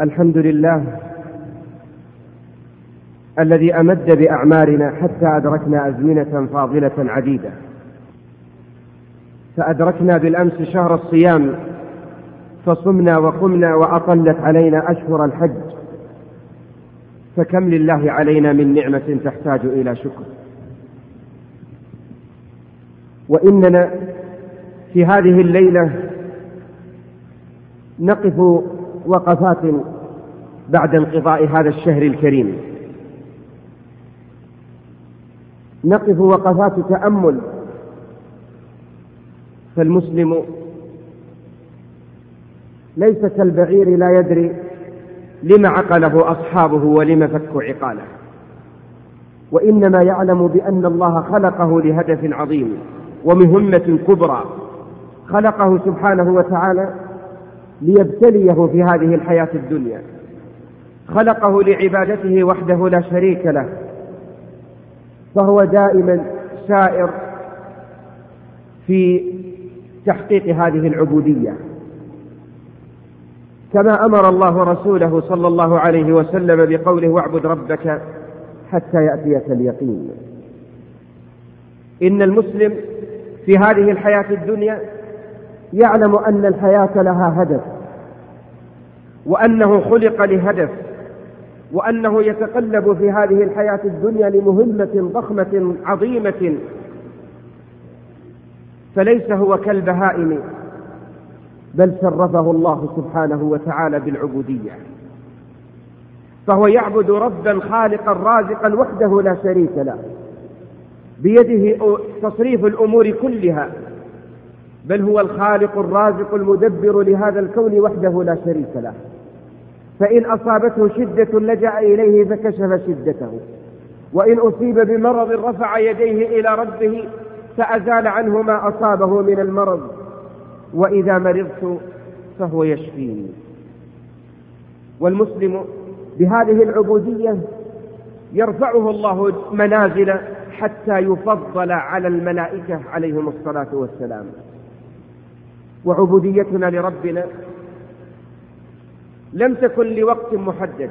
الحمد لله الذي أمد بأعمارنا حتى أدركنا أزمنة فاضلة عديدة. فأدركنا بالأمس شهر الصيام فصمنا وقمنا وأطلت علينا أشهر الحج. فكم لله علينا من نعمة تحتاج إلى شكر. وإننا في هذه الليلة نقف وقفات بعد انقضاء هذا الشهر الكريم. نقف وقفات تأمل. فالمسلم ليس كالبعير لا يدري لم عقله أصحابه ولم فكوا عقاله. وإنما يعلم بأن الله خلقه لهدف عظيم ومهمة كبرى. خلقه سبحانه وتعالى ليبتليه في هذه الحياة الدنيا. خلقه لعبادته وحده لا شريك له. فهو دائما سائر في تحقيق هذه العبودية. كما أمر الله رسوله صلى الله عليه وسلم بقوله واعبد ربك حتى يأتيك اليقين. إن المسلم في هذه الحياة الدنيا يعلم أن الحياة لها هدف وأنه خلق لهدف وأنه يتقلب في هذه الحياة الدنيا لمهمة ضخمة عظيمة فليس هو كالبهائم بل شرفه الله سبحانه وتعالى بالعبودية. فهو يعبد ربا خالقا رازقا وحده لا شريك له بيده تصريف الأمور كلها. بل هو الخالق الرازق المدبر لهذا الكون وحده لا شريك له. فإن أصابته شدة لجأ إليه فكشف شدته. وإن أصيب بمرض رفع يديه إلى ربه فأزال عنه ما أصابه من المرض. وإذا مرضت فهو يشفيني. والمسلم بهذه العبودية يرفعه الله منازل حتى يفضل على الملائكة عليهم الصلاة والسلام. وعبوديتنا لربنا لم تكن لوقت محدد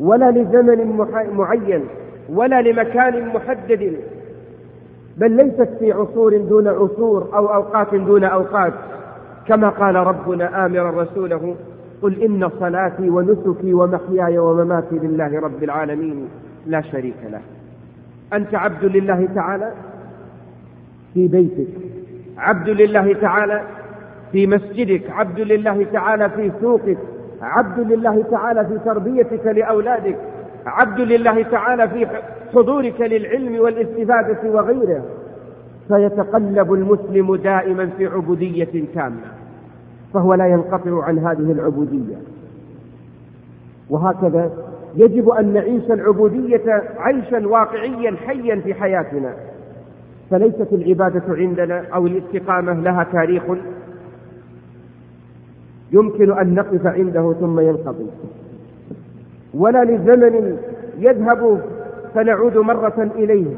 ولا لزمن معين ولا لمكان محدد بل ليست في عصور دون عصور أو أوقات دون أوقات. كما قال ربنا امرا رسوله قل إن صلاتي ونسكي ومحياي ومماتي لله رب العالمين لا شريك له. أنت عبد لله تعالى؟ في بيتك. عبد لله تعالى في مسجدك عبد لله تعالى في سوقك عبد لله تعالى في تربيتك لأولادك عبد لله تعالى في حضورك للعلم والاستفادة وغيره. فيتقلب المسلم دائما في عبودية تامه فهو لا ينقطع عن هذه العبودية. وهكذا يجب أن نعيش العبودية عيشا واقعيا حيا في حياتنا. فليست العبادة عندنا أو الاستقامة لها تاريخ يمكن أن نقف عنده ثم ينقضي. ولا لزمن يذهب فنعود مرة إليه.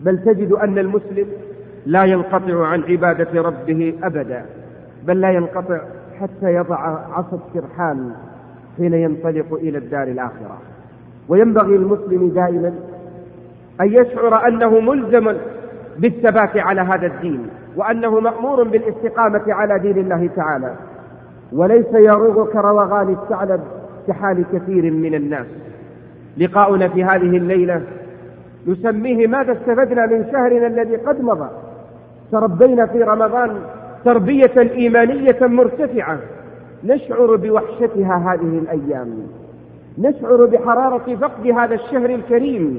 بل تجد أن المسلم لا ينقطع عن عبادة ربه أبدا بل لا ينقطع حتى يضع عصا السرحان حين ينطلق إلى الدار الآخرة. وينبغي المسلم دائما أن يشعر أنه ملزم بالثبات على هذا الدين وأنه مأمور بالاستقامة على دين الله تعالى. وليس يروغ كروغان الثعلب كحال كثير من الناس. لقاؤنا في هذه الليلة نسميه ماذا استفدنا من شهرنا الذي قد مضى. تربينا في رمضان تربية إيمانية مرتفعة. نشعر بوحشتها هذه الأيام. نشعر بحرارة فقد هذا الشهر الكريم.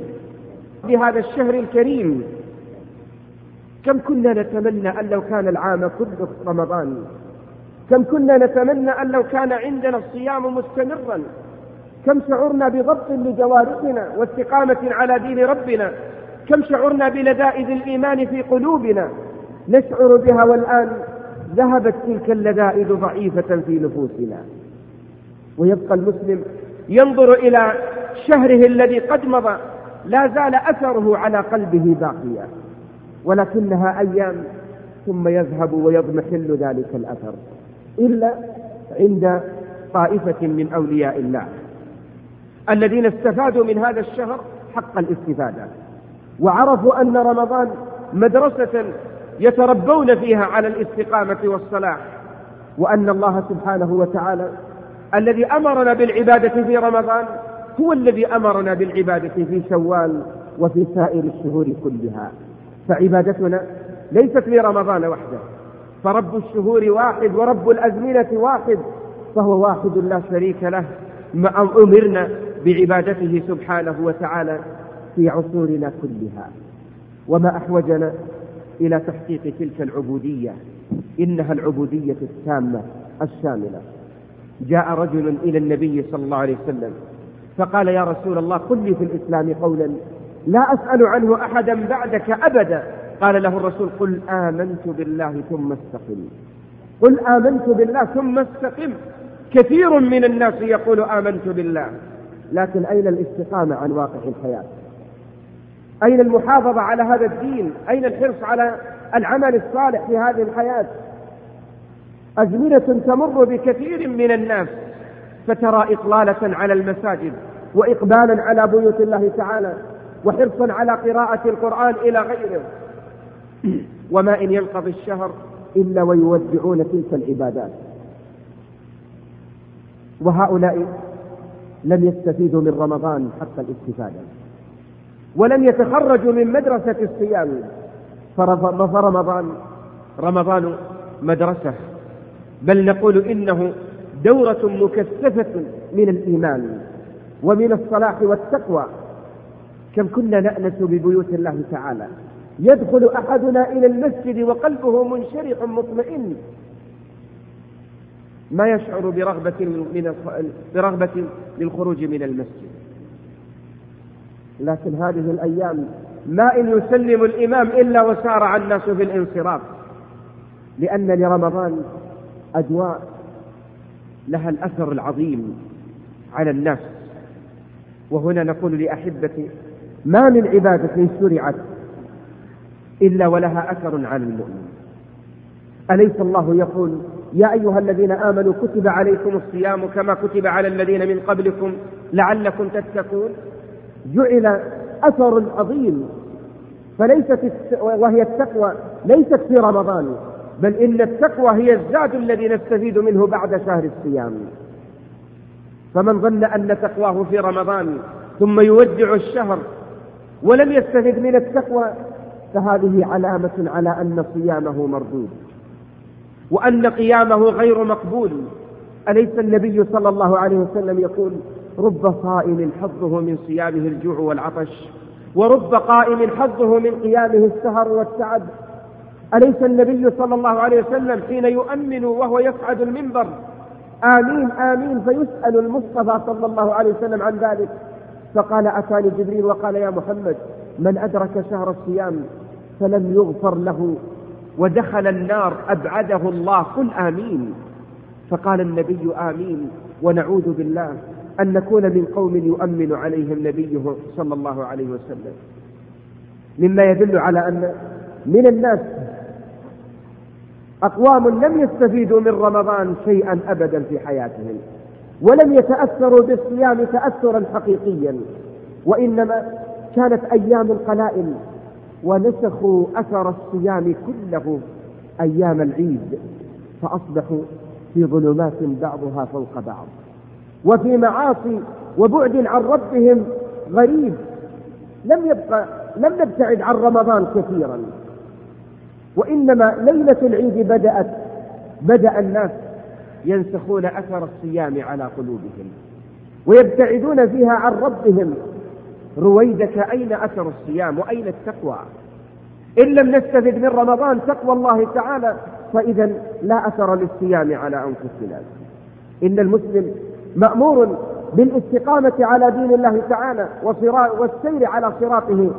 بهذا الشهر الكريم. كم كنا نتمنى أن لو كان العام كله رمضان. كم كنا نتمنى أن لو كان عندنا الصيام مستمرا. كم شعرنا بضبط لجوارحنا واستقامة على دين ربنا. كم شعرنا بلذائذ الإيمان في قلوبنا. نشعر بها والآن ذهبت تلك اللذائذ ضعيفة في نفوسنا. ويبقى المسلم ينظر إلى شهره الذي قد مضى. لا زال أثره على قلبه باقيا ولكنها أيام ثم يذهب ويضمحل ذلك الأثر إلا عند طائفة من أولياء الله الذين استفادوا من هذا الشهر حق الاستفادة وعرفوا أن رمضان مدرسة يتربون فيها على الاستقامة والصلاح وأن الله سبحانه وتعالى الذي أمرنا بالعبادة في رمضان هو الذي أمرنا بالعبادة في شوال وفي سائر الشهور كلها. فعبادتنا ليست لرمضان وحده. فرب الشهور واحد ورب الأزمنة واحد فهو واحد لا شريك له ما أمرنا بعبادته سبحانه وتعالى في عصورنا كلها. وما أحوجنا إلى تحقيق تلك العبودية إنها العبودية التامة الشاملة. جاء رجل إلى النبي صلى الله عليه وسلم فقال يا رسول الله قل لي في الإسلام قولا لا أسأل عنه أحدا بعدك أبدا. قال له الرسول قل آمنت بالله ثم استقم. قل آمنت بالله ثم استقم. كثير من الناس يقول آمنت بالله. لكن أين الاستقامة عن واقع الحياة؟ أين المحافظة على هذا الدين؟ أين الحرص على العمل الصالح في هذه الحياة؟ أزمنة تمر بكثير من الناس. فترى إطلالة على المساجد وإقبالا على بيوت الله تعالى وحرصا على قراءة القرآن إلى غيره. وما إن ينقضي الشهر إلا ويودعون تلك العبادات. وهؤلاء لم يستفيدوا من رمضان حق الاستفادة. ولم يتخرجوا من مدرسة الصيام. فرمضان رمضان مدرسة. بل نقول إنه دورة مكثفة من الإيمان ومن الصلاح والتقوى. كم كنا نأنس ببيوت الله تعالى. يدخل أحدنا إلى المسجد وقلبه منشرح مطمئن. ما يشعر برغبة من برغبة للخروج من المسجد. لكن هذه الأيام ما إن يسلم الإمام إلا وسارع الناس في الانصراف. لأن لرمضان أجواء لها الأثر العظيم على الناس. وهنا نقول لأحبتي ما من عبادة شرعت إلا ولها أثر على المؤمن. أليس الله يقول يا أيها الذين آمنوا كتب عليكم الصيام كما كتب على الذين من قبلكم لعلكم تتقون؟ جعل أثر عظيم. فليست وهي التقوى ليست في رمضان. بل إن التقوى هي الزاد الذي نستفيد منه بعد شهر الصيام. فمن ظن أن تقواه في رمضان ثم يودع الشهر ولم يستفد من التقوى فهذه علامة على أن صيامه مردود. وأن قيامه غير مقبول. أليس النبي صلى الله عليه وسلم يقول رب صائم حظه من صيامه الجوع والعطش ورب قائم حظه من قيامه السهر والتعب أليس النبي صلى الله عليه وسلم حين يؤمن وهو يصعد المنبر؟ آمين آمين فيسأل المصطفى صلى الله عليه وسلم عن ذلك. فقال أتاني جبريل وقال يا محمد من أدرك شهر الصيام فلم يغفر له ودخل النار أبعده الله قل آمين. فقال النبي آمين ونعوذ بالله أن نكون من قوم يؤمن عليهم نبيه صلى الله عليه وسلم. مما يدل على أن من الناس أقوام لم يستفيدوا من رمضان شيئا أبدا في حياتهم ولم يتأثروا بالصيام تأثرا حقيقيا وإنما كانت أيام قلائل ونسخوا أثر الصيام كله أيام العيد فأصبحوا في ظلمات بعضها فوق بعض وفي معاصي وبعد عن ربهم غريب لم يبقى لم نبتعد عن رمضان كثيرا. وإنما ليلة العيد بدأت بدأ الناس ينسخون أثر الصيام على قلوبهم ويبتعدون فيها عن ربهم. رويدك أين أثر الصيام وأين التقوى؟ إن لم نستفد من رمضان تقوى الله تعالى فإذا لا أثر للصيام على أنفسنا. إن المسلم مأمور بالاستقامة على دين الله تعالى والسير على صراطه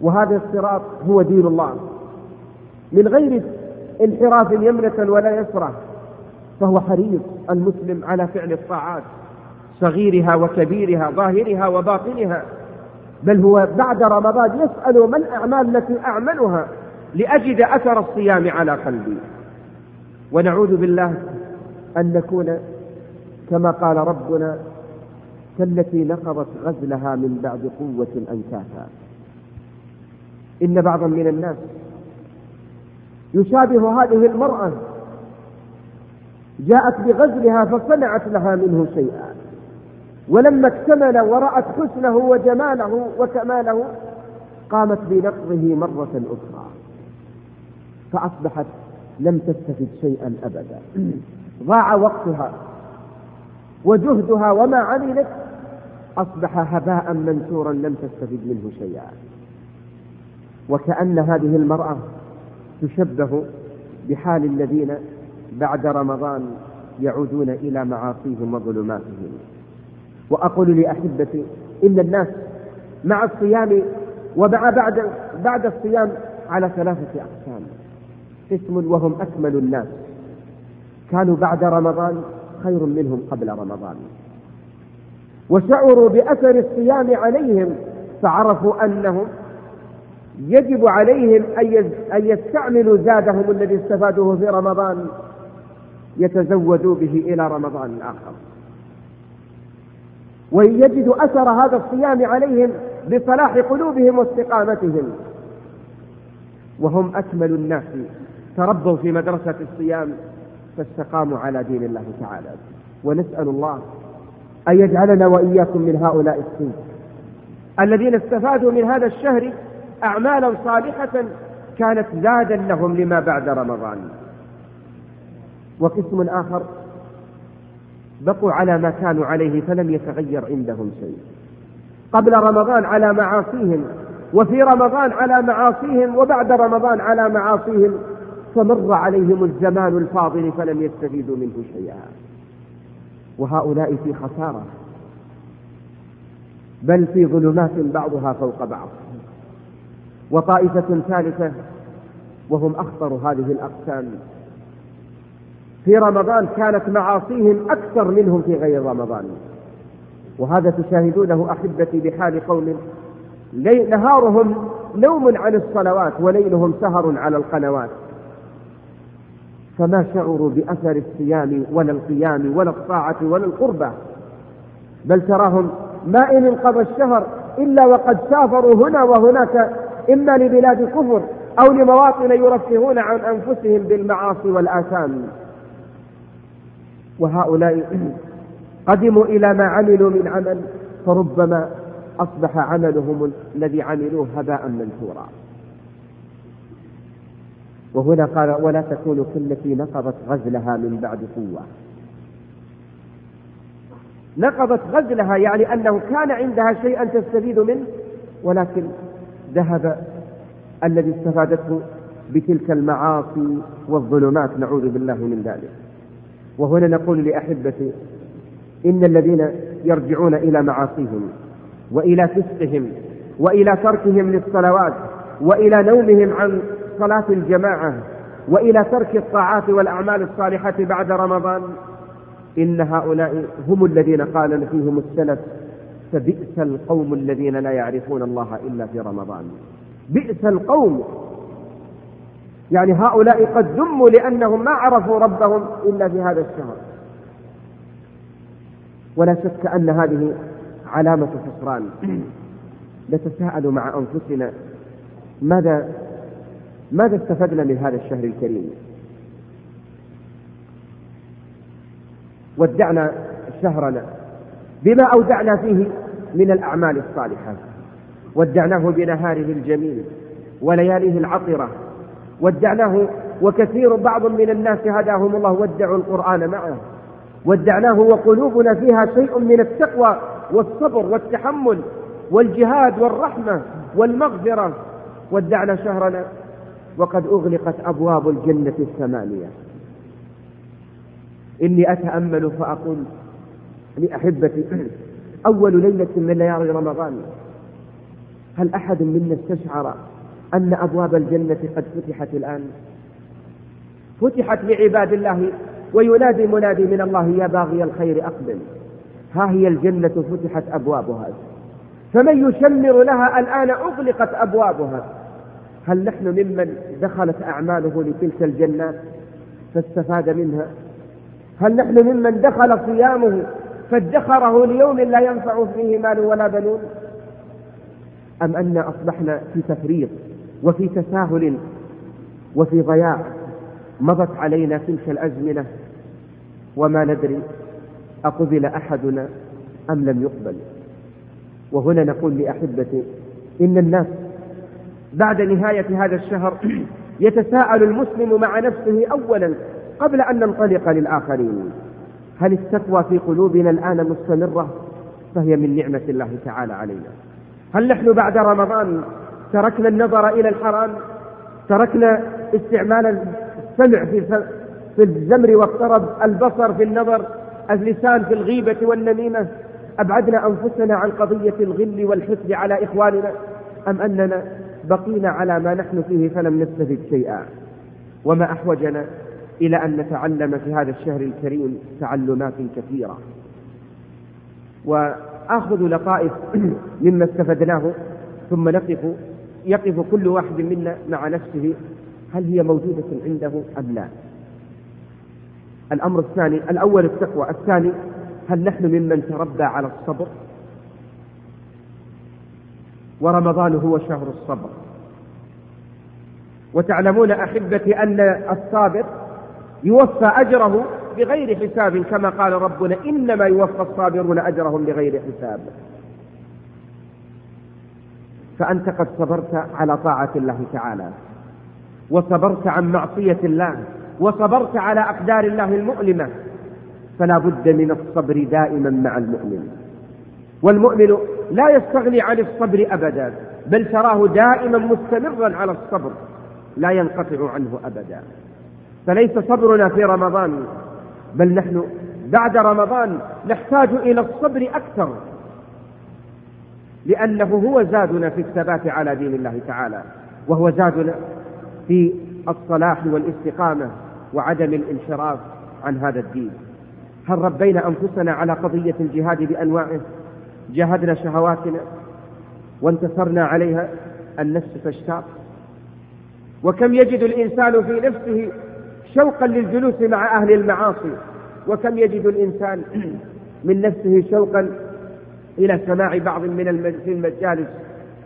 وهذا الصراط هو دين الله. من غير انحراف يمنة ولا يسرى فهو حريص المسلم على فعل الطاعات صغيرها وكبيرها ظاهرها وباطنها بل هو بعد رمضان يسأل ما الأعمال التي أعملها لأجد أثر الصيام على قلبي. ونعوذ بالله أن نكون كما قال ربنا كالتي نقضت غزلها من بعد قوة أنكاثا إن بعضا من الناس يشابه هذه المرأة. جاءت بغزلها فصنعت لها منه شيئا. ولما اكتمل ورأت حسنه وجماله وكماله قامت بنقضه مرة أخرى. فأصبحت لم تستفد شيئا أبدا. ضاع وقتها وجهدها وما عملت أصبح هباء منثورا لم تستفد منه شيئا. وكأن هذه المرأة تشبه بحال الذين بعد رمضان يعودون إلى معاصيهم وظلماتهم. وأقول لأحبتي إن الناس مع الصيام ومع بعد بعد الصيام على ثلاثة أقسام. قسم وهم أكمل الناس. كانوا بعد رمضان خير منهم قبل رمضان. وشعروا بأثر الصيام عليهم فعرفوا أنهم يجب عليهم أن يستعملوا زادهم الذي استفادوه في رمضان يتزودوا به إلى رمضان آخر ويجدوا أثر هذا الصيام عليهم بصلاح قلوبهم واستقامتهم. وهم أكمل الناس تربوا في مدرسة الصيام فاستقاموا على دين الله تعالى. ونسأل الله أن يجعلنا وإياكم من هؤلاء الصنف الذين استفادوا من هذا الشهر أعمالا صالحة كانت زادا لهم لما بعد رمضان. وقسم آخر بقوا على ما كانوا عليه فلم يتغير عندهم شيء. قبل رمضان على معاصيهم وفي رمضان على معاصيهم وبعد رمضان على معاصيهم فمر عليهم الزمان الفاضل فلم يستفيدوا منه شيئا. وهؤلاء في خسارة بل في ظلمات بعضها فوق بعض. وطائفة ثالثة وهم أخطر هذه الأقسام. في رمضان كانت معاصيهم أكثر منهم في غير رمضان. وهذا تشاهدونه أحبتي بحال قوم. نهارهم نوم عن الصلوات وليلهم سهر على القنوات. فما شعروا بأثر الصيام ولا القيام ولا الطاعة ولا القربة بل تراهم ما إن انقضى الشهر إلا وقد سافروا هنا وهناك إما لبلاد كفر أو لمواطن يرفهون عن أنفسهم بالمعاصي والآثام. وهؤلاء قدموا إلى ما عملوا من عمل فربما أصبح عملهم الذي عملوه هباء منثورا. وهنا قال ولا تكونوا كالتي نقضت غزلها من بعد قوة. نقضت غزلها يعني أنه كان عندها شيئا تستفيد منه ولكن ذهب الذي استفادته بتلك المعاصي والظلمات نعوذ بالله من ذلك. وهنا نقول لأحبتي إن الذين يرجعون إلى معاصيهم وإلى فسقهم وإلى تركهم للصلوات وإلى نومهم عن صلاة الجماعة وإلى ترك الطاعات والأعمال الصالحة بعد رمضان إن هؤلاء هم الذين قال فيهم السلف فبئس القوم الذين لا يعرفون الله إلا في رمضان. بئس القوم. يعني هؤلاء قد ذموا لأنهم ما عرفوا ربهم إلا في هذا الشهر. ولا شك أن هذه علامة خسران. نتساءل مع أنفسنا ماذا ماذا استفدنا من هذا الشهر الكريم؟ ودعنا شهرنا بما أودعنا فيه من الأعمال الصالحة. ودعناه بنهاره الجميل ولياليه العطرة. ودعناه وكثير بعض من الناس هداهم الله ودعوا القرآن معه. ودعناه وقلوبنا فيها شيء من التقوى والصبر والتحمل والجهاد والرحمة والمغفرة. ودعنا شهرنا وقد أغلقت أبواب الجنة الثمانية. إني أتأمل فأقول لأحبتي أول ليلة من ليالي رمضان. هل أحد منا استشعر أن أبواب الجنة قد فتحت الآن؟ فتحت لعباد الله وينادي منادي من الله يا باغي الخير أقبل. ها هي الجنة فتحت أبوابها. فمن يشمر لها الآن أغلقت أبوابها. هل نحن ممن دخلت أعماله لتلك الجنات فاستفاد منها؟ هل نحن ممن دخل صيامه فادخره ليوم لا ينفع فيه مال ولا بنون. أم أن أصبحنا في تفريط وفي تساهل وفي ضياع مضت علينا تلك الأزمنة وما ندري أقبل أحدنا أم لم يقبل. وهنا نقول لأحبتي إن الناس بعد نهاية هذا الشهر يتساءل المسلم مع نفسه أولا قبل أن ننطلق للآخرين. هل التقوى في قلوبنا الآن مستمرة؟ فهي من نعمة الله تعالى علينا. هل نحن بعد رمضان تركنا النظر إلى الحرام؟ تركنا استعمال السمع في في الزمر والطرب البصر في النظر اللسان في الغيبة والنميمة؟ أبعدنا أنفسنا عن قضية الغل والحسد على إخواننا؟ أم أننا بقينا على ما نحن فيه فلم نستفد شيئا؟ وما أحوجنا إلى أن نتعلم في هذا الشهر الكريم تعلمات كثيرة. وآخذ لطائف مما استفدناه ثم نقف يقف كل واحد منا مع نفسه هل هي موجودة عنده أم لا؟ الأمر الثاني الأول التقوى الثاني هل نحن ممن تربى على الصبر؟ ورمضان هو شهر الصبر. وتعلمون أحبتي أن الصابر يوفى أجره بغير حساب كما قال ربنا إنما يوفى الصابرون أجرهم بغير حساب. فأنت قد صبرت على طاعة الله تعالى وصبرت عن معصية الله وصبرت على أقدار الله المؤلمة فلا بد من الصبر دائما مع المؤمن. والمؤمن لا يستغني عن الصبر أبدا بل تراه دائما مستمرا على الصبر لا ينقطع عنه أبدا. فليس صبرنا في رمضان بل نحن بعد رمضان نحتاج إلى الصبر أكثر لأنه هو زادنا في الثبات على دين الله تعالى وهو زادنا في الصلاح والاستقامة وعدم الانحراف عن هذا الدين. هل ربينا أنفسنا على قضية الجهاد بأنواعه؟ جاهدنا شهواتنا وانتصرنا عليها النفس تشتاق وكم يجد الإنسان في نفسه شوقا للجلوس مع أهل المعاصي. وكم يجد الإنسان من نفسه شوقا إلى سماع بعض من المجالس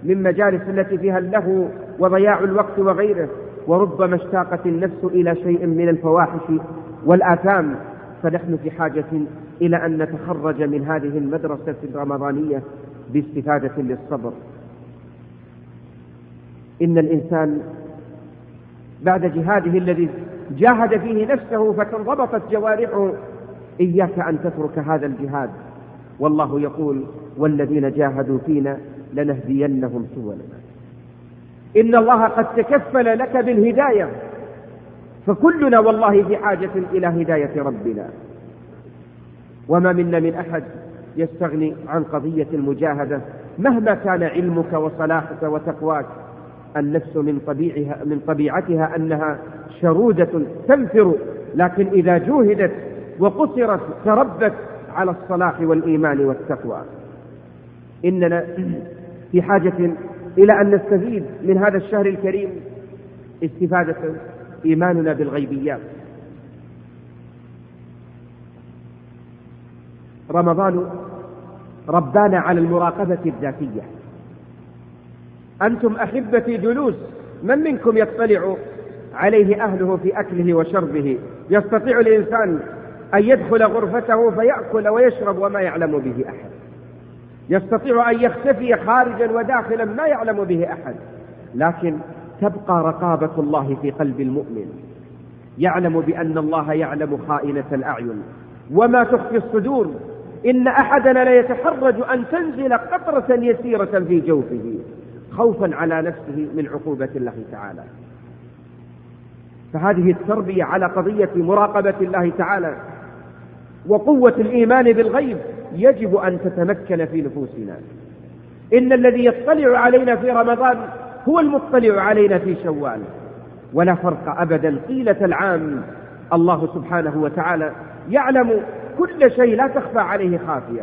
من مجالس التي فيها اللهو وضياع الوقت وغيره. وربما اشتاقت النفس إلى شيء من الفواحش والآثام. فنحن في حاجة إلى أن نتخرج من هذه المدرسة الرمضانية باستفادة للصبر. إن الإنسان بعد جهاده الذي جاهد فيه نفسه فتنضبطت جوارحه. إياك أن تترك هذا الجهاد. والله يقول والذين جاهدوا فينا لنهدينهم سبلنا. إن الله قد تكفل لك بالهداية. فكلنا والله في حاجة إلى هداية ربنا. وما منا من أحد يستغني عن قضية المجاهدة مهما كان علمك وصلاحك وتقواك. النفس من طبيعها من طبيعتها أنها شرودة تنفر لكن إذا جوهدت وقصرت تربت على الصلاح والإيمان والتقوى. إننا في حاجة إلى أن نستفيد من هذا الشهر الكريم استفادة إيماننا بالغيبيات. رمضان ربانا على المراقبة الذاتية. أنتم أحبتي جلوس من منكم يطلع عليه أهله في أكله وشربه. يستطيع الإنسان أن يدخل غرفته فيأكل ويشرب وما يعلم به أحد. يستطيع أن يختفي خارجا وداخلا ما يعلم به أحد. لكن تبقى رقابة الله في قلب المؤمن. يعلم بأن الله يعلم خائنة الأعين. وما تخفي الصدور. إن أحدنا ليتحرج أن تنزل قطرة يسيرة في جوفه. خوفا على نفسه من عقوبة الله تعالى. فهذه التربية على قضية مراقبة الله تعالى وقوة الإيمان بالغيب يجب أن تتمكن في نفوسنا. إن الذي يطلع علينا في رمضان هو المطلع علينا في شوال. ولا فرق أبدا طيلة العام. الله سبحانه وتعالى يعلم كل شيء لا تخفى عليه خافية.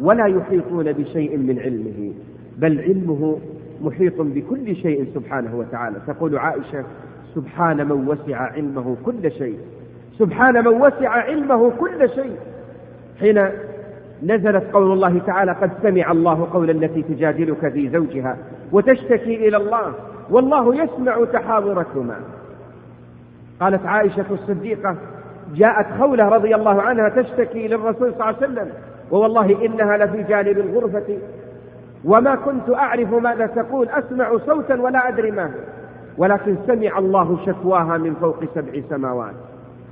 ولا يحيطون بشيء من علمه. بل علمه محيط بكل شيء سبحانه وتعالى. تقول عائشة سبحان من وسع علمه كل شيء. سبحان من وسع علمه كل شيء. حين نزلت قول الله تعالى قد سمع الله قول التي تجادلك في زوجها وتشتكي إلى الله والله يسمع تحاوركما قالت عائشة الصديقة جاءت خولة رضي الله عنها تشتكي للرسول صلى الله عليه وسلم ووالله إنها لفي جانب الغرفة وما كنت أعرف ماذا تقول أسمع صوتا ولا أدري ما ولكن سمع الله شكواها من فوق سبع سماوات.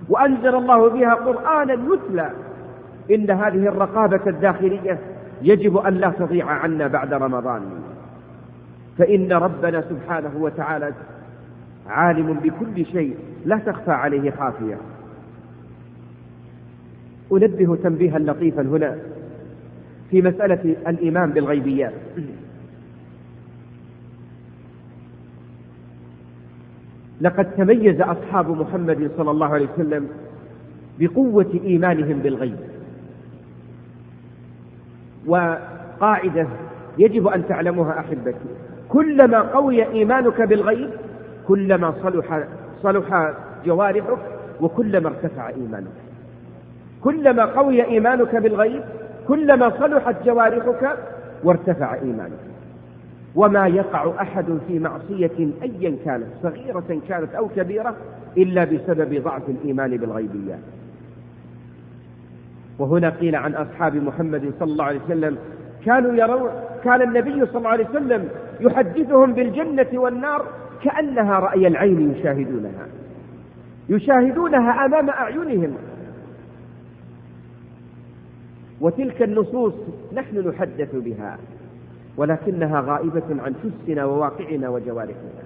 وأنزل الله بها قرآنا يتلى إن هذه الرقابة الداخلية يجب أن لا تضيع عنا بعد رمضان. فإن ربنا سبحانه وتعالى عالم بكل شيء لا تخفى عليه خافية. أنبه تنبيها لطيفا هنا في مسألة الإيمان بالغيبيات. لقد تميز أصحاب محمد صلى الله عليه وسلم بقوة إيمانهم بالغيب. وقاعدة يجب أن تعلموها أحبتي كلما قوي إيمانك بالغيب كلما صلح صلح جوارحك وكلما ارتفع إيمانك. كلما قوي إيمانك بالغيب كلما صلحت جوارحك وارتفع إيمانك. وما يقع أحد في معصية أيا كانت صغيرة كانت أو كبيرة إلا بسبب ضعف الإيمان بالغيبيات وهنا قيل عن أصحاب محمد صلى الله عليه وسلم كانوا يرون كان النبي صلى الله عليه وسلم يحدثهم بالجنة والنار كأنها رأي العين يشاهدونها. يشاهدونها أمام أعينهم. وتلك النصوص نحن نحدث بها. ولكنها غائبة عن حسنا وواقعنا وجوارحنا.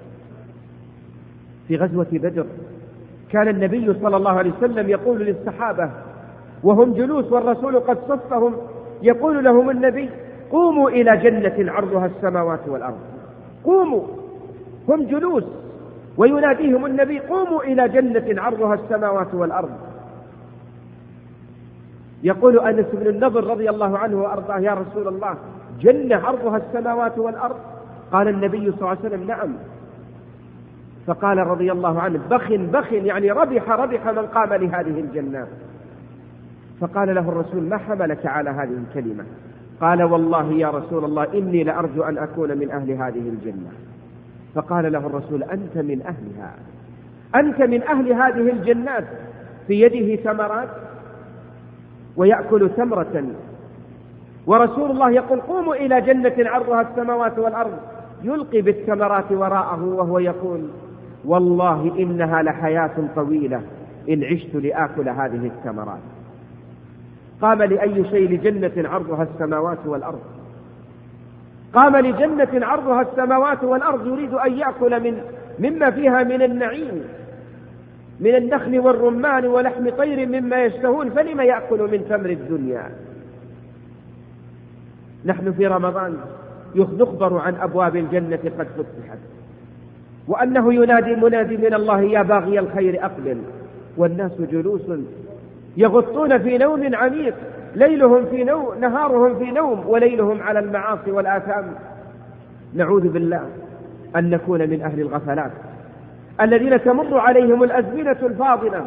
في غزوة بدر كان النبي صلى الله عليه وسلم يقول للصحابة وهم جلوس والرسول قد صفهم يقول لهم النبي قوموا إلى جنة عرضها السماوات والأرض. قوموا هم جلوس ويناديهم النبي قوموا إلى جنة عرضها السماوات والأرض. يقول أنس بن النضر رضي الله عنه وأرضاه يا رسول الله جنة عرضها السماوات والأرض؟ قال النبي صلى الله عليه وسلم نعم. فقال رضي الله عنه بخ بخ يعني ربح ربح من قام لهذه الجنة. فقال له الرسول ما حملك على هذه الكلمة؟ قال والله يا رسول الله إني لأرجو أن أكون من أهل هذه الجنة. فقال له الرسول أنت من أهلها. أنت من أهل هذه الجنات. في يده ثمرات ويأكل تمرة ورسول الله يقول قوموا إلى جنة عرضها السماوات والأرض. يلقي بالثمرات وراءه وهو يقول والله إنها لحياة طويلة. إن عشت لآكل هذه الثمرات. قام لأي شيء لجنة عرضها السماوات والأرض. قام لجنة عرضها السماوات والأرض. يريد أن يأكل من مما فيها من النعيم. من النخل والرمان ولحم طير مما يشتهون. فلم يأكل من تمر الدنيا؟ نحن في رمضان نخبر عن أبواب الجنة قد فتحت وأنه ينادي منادي من الله يا باغي الخير أقبل. والناس جلوس يغطون في نوم عميق. ليلهم في نوم نهارهم في نوم وليلهم على المعاصي والآثام. نعوذ بالله أن نكون من أهل الغفلات. الذين تمر عليهم الأزمنة الفاضلة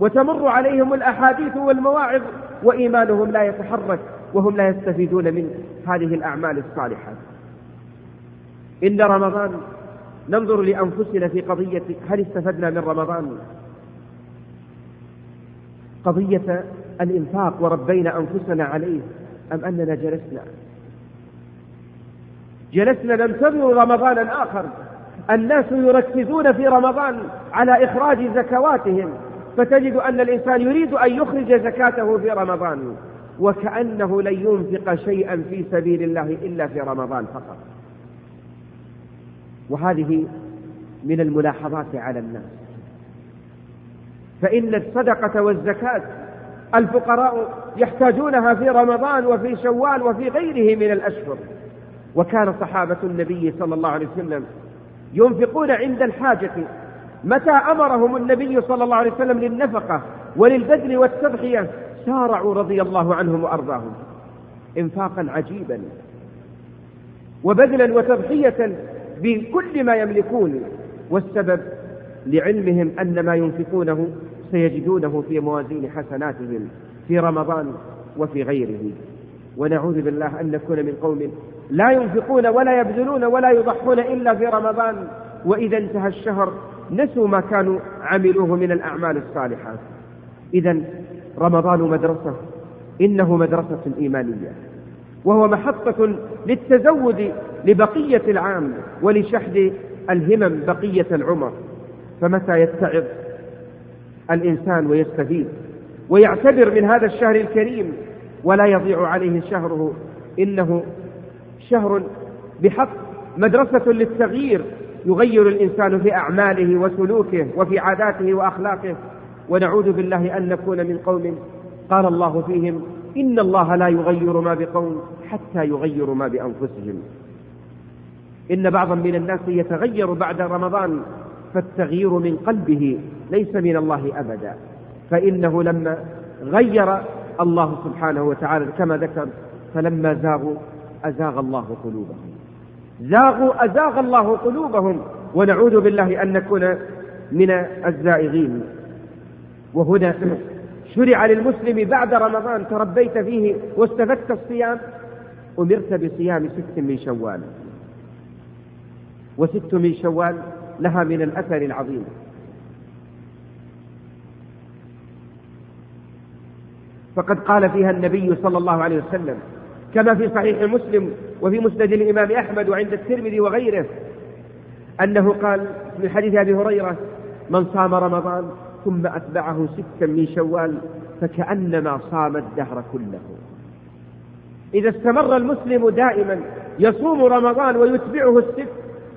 وتمر عليهم الأحاديث والمواعظ وإيمانهم لا يتحرك. وهم لا يستفيدون من هذه الأعمال الصالحة. إن رمضان ننظر لأنفسنا في قضية هل استفدنا من رمضان؟ قضية الإنفاق وربينا أنفسنا عليه أم أننا جلسنا؟ جلسنا ننتظر رمضانا آخر الناس يركزون في رمضان على إخراج زكواتهم فتجد أن الإنسان يريد أن يخرج زكاته في رمضان. وكأنه لن ينفق شيئا في سبيل الله إلا في رمضان فقط. وهذه من الملاحظات على الناس. فإن الصدقة والزكاة الفقراء يحتاجونها في رمضان وفي شوال وفي غيره من الأشهر. وكان صحابة النبي صلى الله عليه وسلم ينفقون عند الحاجة. متى أمرهم النبي صلى الله عليه وسلم للنفقة وللبذل والتضحية؟ سارعوا رضي الله عنهم وأرضاهم إنفاقا عجيبا وبذلا وتضحية بكل ما يملكون والسبب لعلمهم أن ما ينفقونه سيجدونه في موازين حسناتهم في رمضان وفي غيره. ونعوذ بالله أن نكون من قوم لا ينفقون ولا يبذلون ولا يضحون إلا في رمضان وإذا انتهى الشهر نسوا ما كانوا عملوه من الأعمال الصالحات. إذا رمضان مدرسة إنه مدرسة إيمانية وهو محطة للتزود لبقية العام ولشحذ الهمم بقية العمر. فمتى يتعظ الإنسان ويستفيد ويعتبر من هذا الشهر الكريم ولا يضيع عليه شهره؟ إنه شهر بحق مدرسة للتغيير يغير الإنسان في أعماله وسلوكه وفي عاداته وأخلاقه. ونعوذ بالله أن نكون من قوم قال الله فيهم إن الله لا يغير ما بقوم حتى يغيروا ما بأنفسهم. إن بعضا من الناس يتغير بعد رمضان فالتغيير من قلبه ليس من الله أبدا. فإنه لما غير الله سبحانه وتعالى كما ذكر فلما زاغوا أزاغ الله قلوبهم. زاغوا أزاغ الله قلوبهم. ونعوذ بالله أن نكون من الزائغين. وهنا شرع للمسلم بعد رمضان تربيت فيه واستفدت الصيام أمرت بصيام ست من شوال. وست من شوال لها من الأثر العظيم. فقد قال فيها النبي صلى الله عليه وسلم كما في صحيح مسلم وفي مسند الإمام أحمد وعند الترمذي وغيره أنه قال في حديث أبي هريرة من صام رمضان ثم أتبعه ستا من شوال فكأنما صام الدهر كله. إذا استمر المسلم دائما يصوم رمضان ويتبعه الست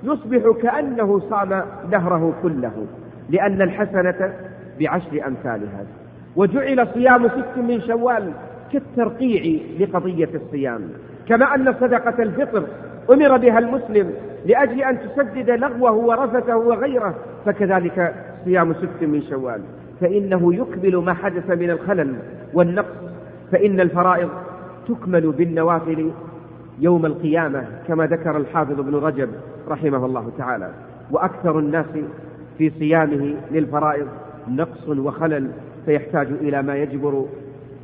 يصبح كأنه صام دهره كله لأن الحسنة بعشر أمثالها. وجعل صيام ست من شوال كالترقيع لقضية الصيام. كما أن صدقة الفطر أمر بها المسلم لأجل أن تسدد لغوه ورفثه وغيره فكذلك صيام ست من شوال. فإنه يكمل ما حدث من الخلل والنقص. فإن الفرائض تكمل بالنوافل يوم القيامة كما ذكر الحافظ ابن رجب رحمه الله تعالى. وأكثر الناس في صيامه للفرائض نقص وخلل فيحتاج إلى ما يجبر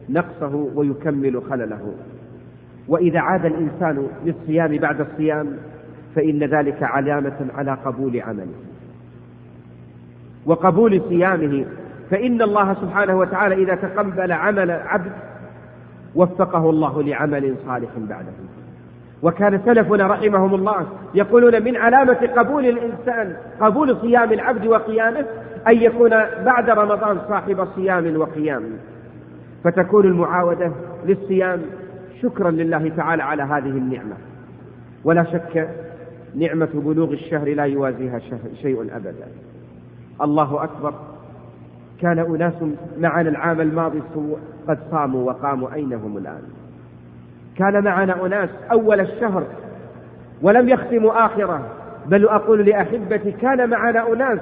نقصه ويكمل خلله. وإذا عاد الإنسان للصيام بعد الصيام فإن ذلك علامة على قبول عمله. وقبول صيامه فإن الله سبحانه وتعالى إذا تقبل عمل عبد وفقه الله لعمل صالح بعده. وكان سلفنا رحمهم الله يقولون من علامة قبول الإنسان قبول صيام العبد وقيامه أن يكون بعد رمضان صاحب صيام وقيام. فتكون المعاودة للصيام شكرا لله تعالى على هذه النعمة. ولا شك نعمة بلوغ الشهر لا يوازيها شيء أبدا. الله أكبر. كان أناس معنا العام الماضي قد صاموا وقاموا. أين هم الآن؟ كان معنا أناس أول الشهر ولم يختموا آخره. بل أقول لأحبتي كان معنا أناس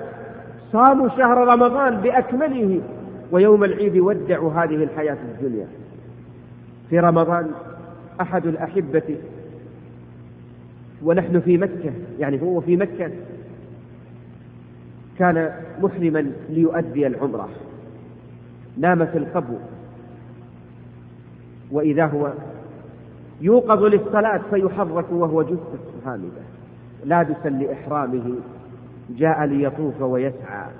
صاموا شهر رمضان بأكمله. ويوم العيد ودعوا هذه الحياة الدنيا. في رمضان أحد الأحبة ونحن في مكة يعني هو في مكة كان محرما ليؤدي العمرة. نام في القبو. وإذا هو يوقظ للصلاة فيحرك وهو جثة هامدة. لابسا لإحرامه. جاء ليطوف ويسعى.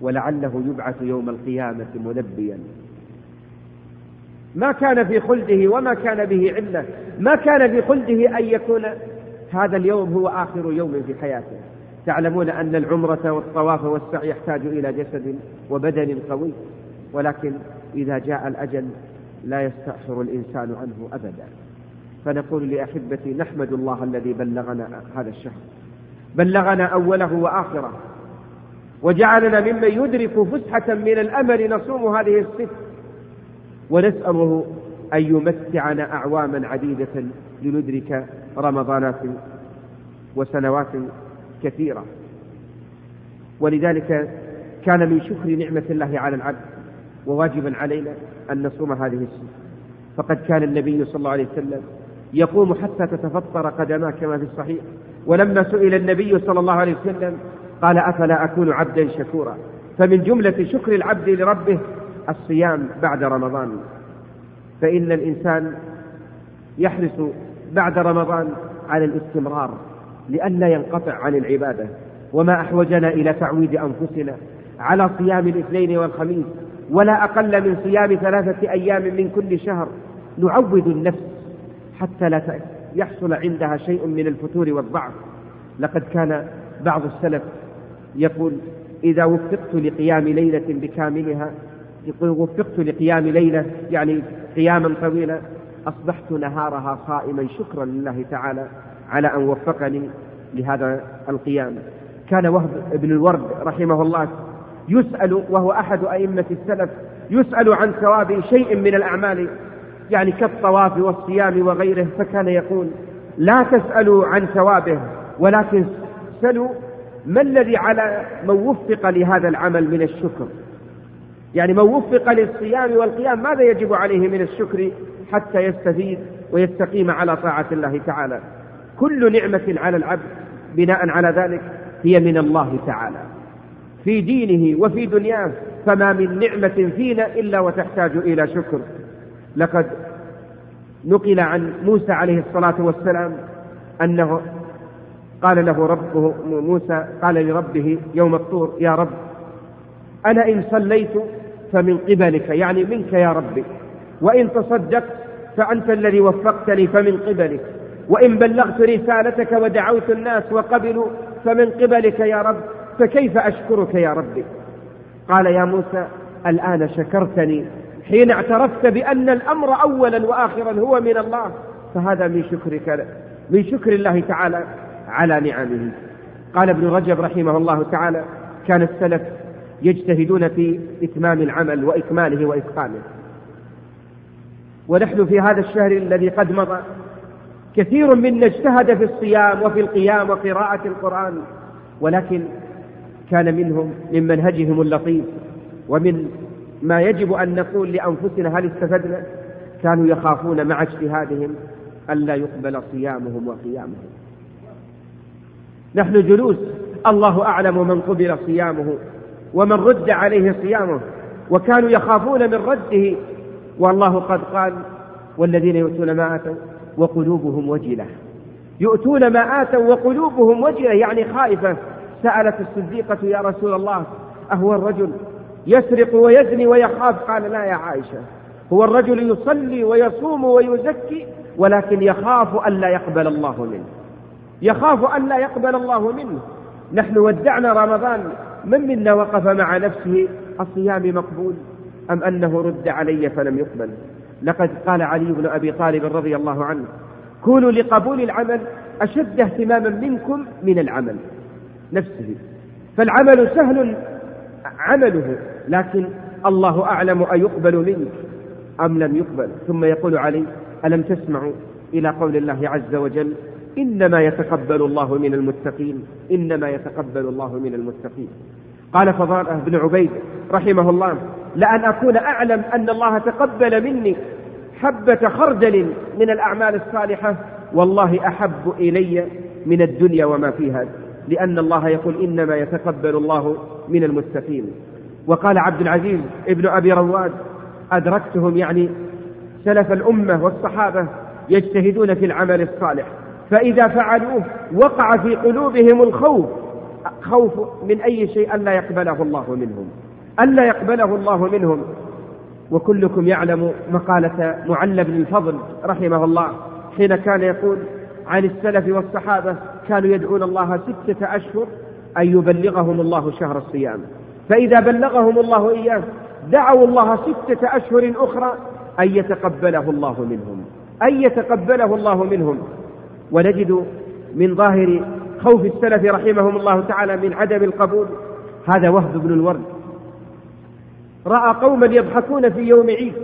ولعله يبعث يوم القيامة ملبيا ما كان في خلده وما كان به علة. ما كان في خلده أن يكون هذا اليوم هو آخر يوم في حياته. تعلمون أن العمرة والطواف والسعي يحتاج إلى جسد وبدن قوي ولكن إذا جاء الأجل لا يستأخر الإنسان عنه أبدا. فنقول لأحبتي نحمد الله الذي بلغنا هذا الشهر. بلغنا أوله وآخره وجعلنا ممن يدرك فسحة من الأمل نصوم هذه الست ونسأله أن يمتعنا أعواما عديدة لندرك رمضانات وسنوات كثيرة. ولذلك كان من شكر نعمة الله على العبد وواجبا علينا أن نصوم هذه السنة. فقد كان النبي صلى الله عليه وسلم يقوم حتى تتفطر قدماه كما في الصحيح. ولما سئل النبي صلى الله عليه وسلم قال أفلا أكون عبدا شكورا. فمن جملة شكر العبد لربه الصيام بعد رمضان. فإن الإنسان يحرص بعد رمضان على الاستمرار. لئلا ينقطع عن العبادة. وما أحوجنا إلى تعويد أنفسنا على صيام الاثنين والخميس ولا أقل من صيام ثلاثة أيام من كل شهر. نعود النفس حتى لا يحصل عندها شيء من الفتور والضعف. لقد كان بعض السلف يقول إذا وفقت لقيام ليلة بكاملها يقول وفقت لقيام ليلة يعني قياما طويلا أصبحت نهارها صائما شكرا لله تعالى. على أن وفقني لهذا القيام. كان وهب بن الورد رحمه الله يسأل وهو أحد أئمة السلف يسأل عن ثواب شيء من الأعمال يعني كالطواف والصيام وغيره فكان يقول لا تسألوا عن ثوابه ولكن سلوا ما الذي على من وفق لهذا العمل من الشكر؟ يعني من وفق للصيام والقيام ماذا يجب عليه من الشكر حتى يستفيد ويستقيم على طاعة الله تعالى؟ كل نعمة على العبد بناء على ذلك هي من الله تعالى. في دينه وفي دنياه فما من نعمة فينا إلا وتحتاج إلى شكر. لقد نقل عن موسى عليه الصلاة والسلام أنه قال له ربه موسى قال لربه يوم الطور يا رب أنا إن صليت فمن قبلك يعني منك يا ربي وإن تصدقت فأنت الذي وفقتني فمن قبلك. وإن بلغت رسالتك ودعوت الناس وقبلوا فمن قبلك يا رب فكيف أشكرك يا ربي قال يا موسى الآن شكرتني حين اعترفت بأن الأمر أولا وآخرا هو من الله فهذا من شكرك من شكر الله تعالى على نعمه. قال ابن رجب رحمه الله تعالى كان السلف يجتهدون في إتمام العمل وإكماله وإتقانه. ونحن في هذا الشهر الذي قد مضى كثير منا اجتهد في الصيام وفي القيام وقراءة القرآن ولكن كان منهم من منهجهم اللطيف ومن ما يجب أن نقول لأنفسنا هل استفدنا؟ كانوا يخافون مع اجتهادهم ألا يقبل صيامهم وقيامهم. نحن جلوس الله أعلم من قبل صيامه ومن رد عليه صيامه وكانوا يخافون من رده والله قد قال والذين يؤتون ما آتوا وقلوبهم وجلة يؤتون ما آتوا وقلوبهم وجلة يعني خائفة. سألت الصديقة يا رسول الله أهو الرجل يسرق ويزني ويخاف؟ قال لا يا عائشة هو الرجل يصلي ويصوم ويزكي ولكن يخاف أن لا يقبل الله منه. يخاف أن لا يقبل الله منه. نحن ودعنا رمضان من منا وقف مع نفسه؟ الصيام مقبول أم أنه رد علي فلم يقبل؟ لقد قال علي بن أبي طالب رضي الله عنه كونوا لقبول العمل أشد اهتماما منكم من العمل نفسه فالعمل سهل عمله لكن الله أعلم أيقبل منك أم لم يقبل. ثم يقول علي ألم تسمعوا إلى قول الله عز وجل إنما يتقبل الله من المتقين إنما يتقبل الله من المتقين. قال فضالة بن عبيد رحمه الله لأن أكون أعلم أن الله تقبل مني حبة خردل من الأعمال الصالحة. والله أحب إلي من الدنيا وما فيها لأن الله يقول إنما يتقبل الله من المتقين. وقال عبد العزيز ابن أبي رواد أدركتهم يعني سلف الأمة والصحابة يجتهدون في العمل الصالح فإذا فعلوه وقع في قلوبهم الخوف خوف من أي شيء ألا يقبله الله منهم. ألا يقبله الله منهم. وكلكم يعلم مقالة معل بن الفضل رحمه الله حين كان يقول عن السلف والصحابة كانوا يدعون الله ستة أشهر أن يبلغهم الله شهر الصيام. فإذا بلغهم الله إياه دعوا الله ستة أشهر أخرى أن يتقبله الله منهم. أن يتقبله الله منهم. ونجد من ظاهر خوف السلف رحمهم الله تعالى من عدم القبول هذا وهب بن الورد. رأى قوما يضحكون في يوم عيد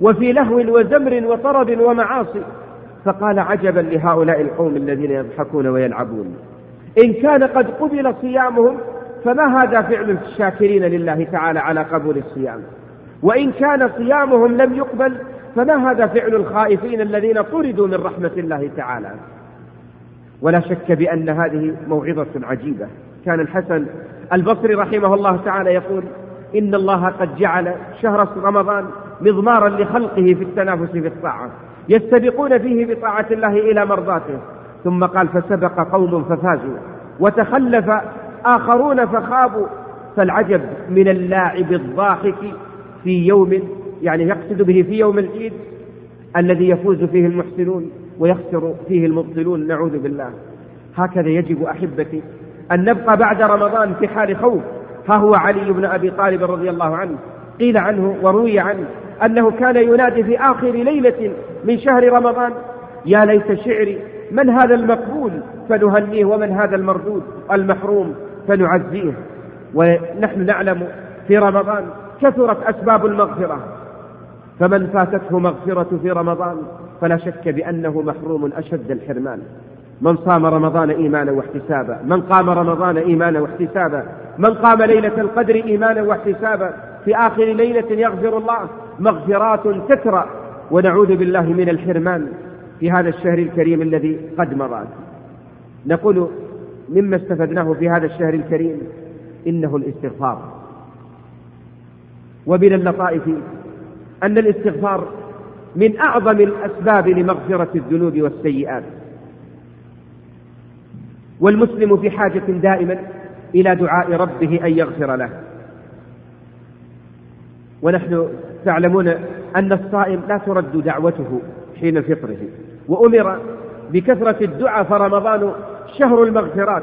وفي لهو وزمر وطرب ومعاصي. فقال عجبا لهؤلاء القوم الذين يضحكون ويلعبون. إن كان قد قبل صيامهم فما هذا فعل الشاكرين لله تعالى على قبول الصيام؟ وإن كان صيامهم لم يقبل فما هذا فعل الخائفين الذين طردوا من رحمة الله تعالى؟ ولا شك بأن هذه موعظة عجيبة. كان الحسن البصري رحمه الله تعالى يقول إن الله قد جعل شهر رمضان مضمارا لخلقه في التنافس في الطاعة يستبقون فيه بطاعة الله إلى مرضاته. ثم قال فسبق قوم ففازوا وتخلف آخرون فخابوا. فالعجب من اللاعب الضاحك في يوم يعني يقصد به في يوم العيد الذي يفوز فيه المحسنون ويخسر فيه المبطلون نعوذ بالله. هكذا يجب أحبتي أن نبقى بعد رمضان في حال خوف. ها هو علي بن أبي طالب رضي الله عنه. قيل عنه وروي عنه أنه كان ينادي في آخر ليلة من شهر رمضان يا ليت شعري من هذا المقبول؟ فنهنيه ومن هذا المردود؟ المحروم فنعزيه. ونحن نعلم في رمضان كثرت أسباب المغفرة. فمن فاتته مغفرة في رمضان فلا شك بأنه محروم أشد الحرمان. من صام رمضان إيمانا واحتسابا. من قام رمضان إيمانا واحتسابا. من قام ليلة القدر إيمانا واحتسابا. في آخر ليلة يغفر الله مغفرات تترى ونعوذ بالله من الحرمان في هذا الشهر الكريم الذي قد مضى. نقول مما استفدناه في هذا الشهر الكريم إنه الاستغفار. ومن اللطائف أن الاستغفار من أعظم الأسباب لمغفرة الذنوب والسيئات. والمسلم في حاجة دائما إلى دعاء ربه أن يغفر له. ونحن تعلمون أن الصائم لا ترد دعوته حين فطره. وأمر بكثرة الدعاء فرمضان شهر المغفرات.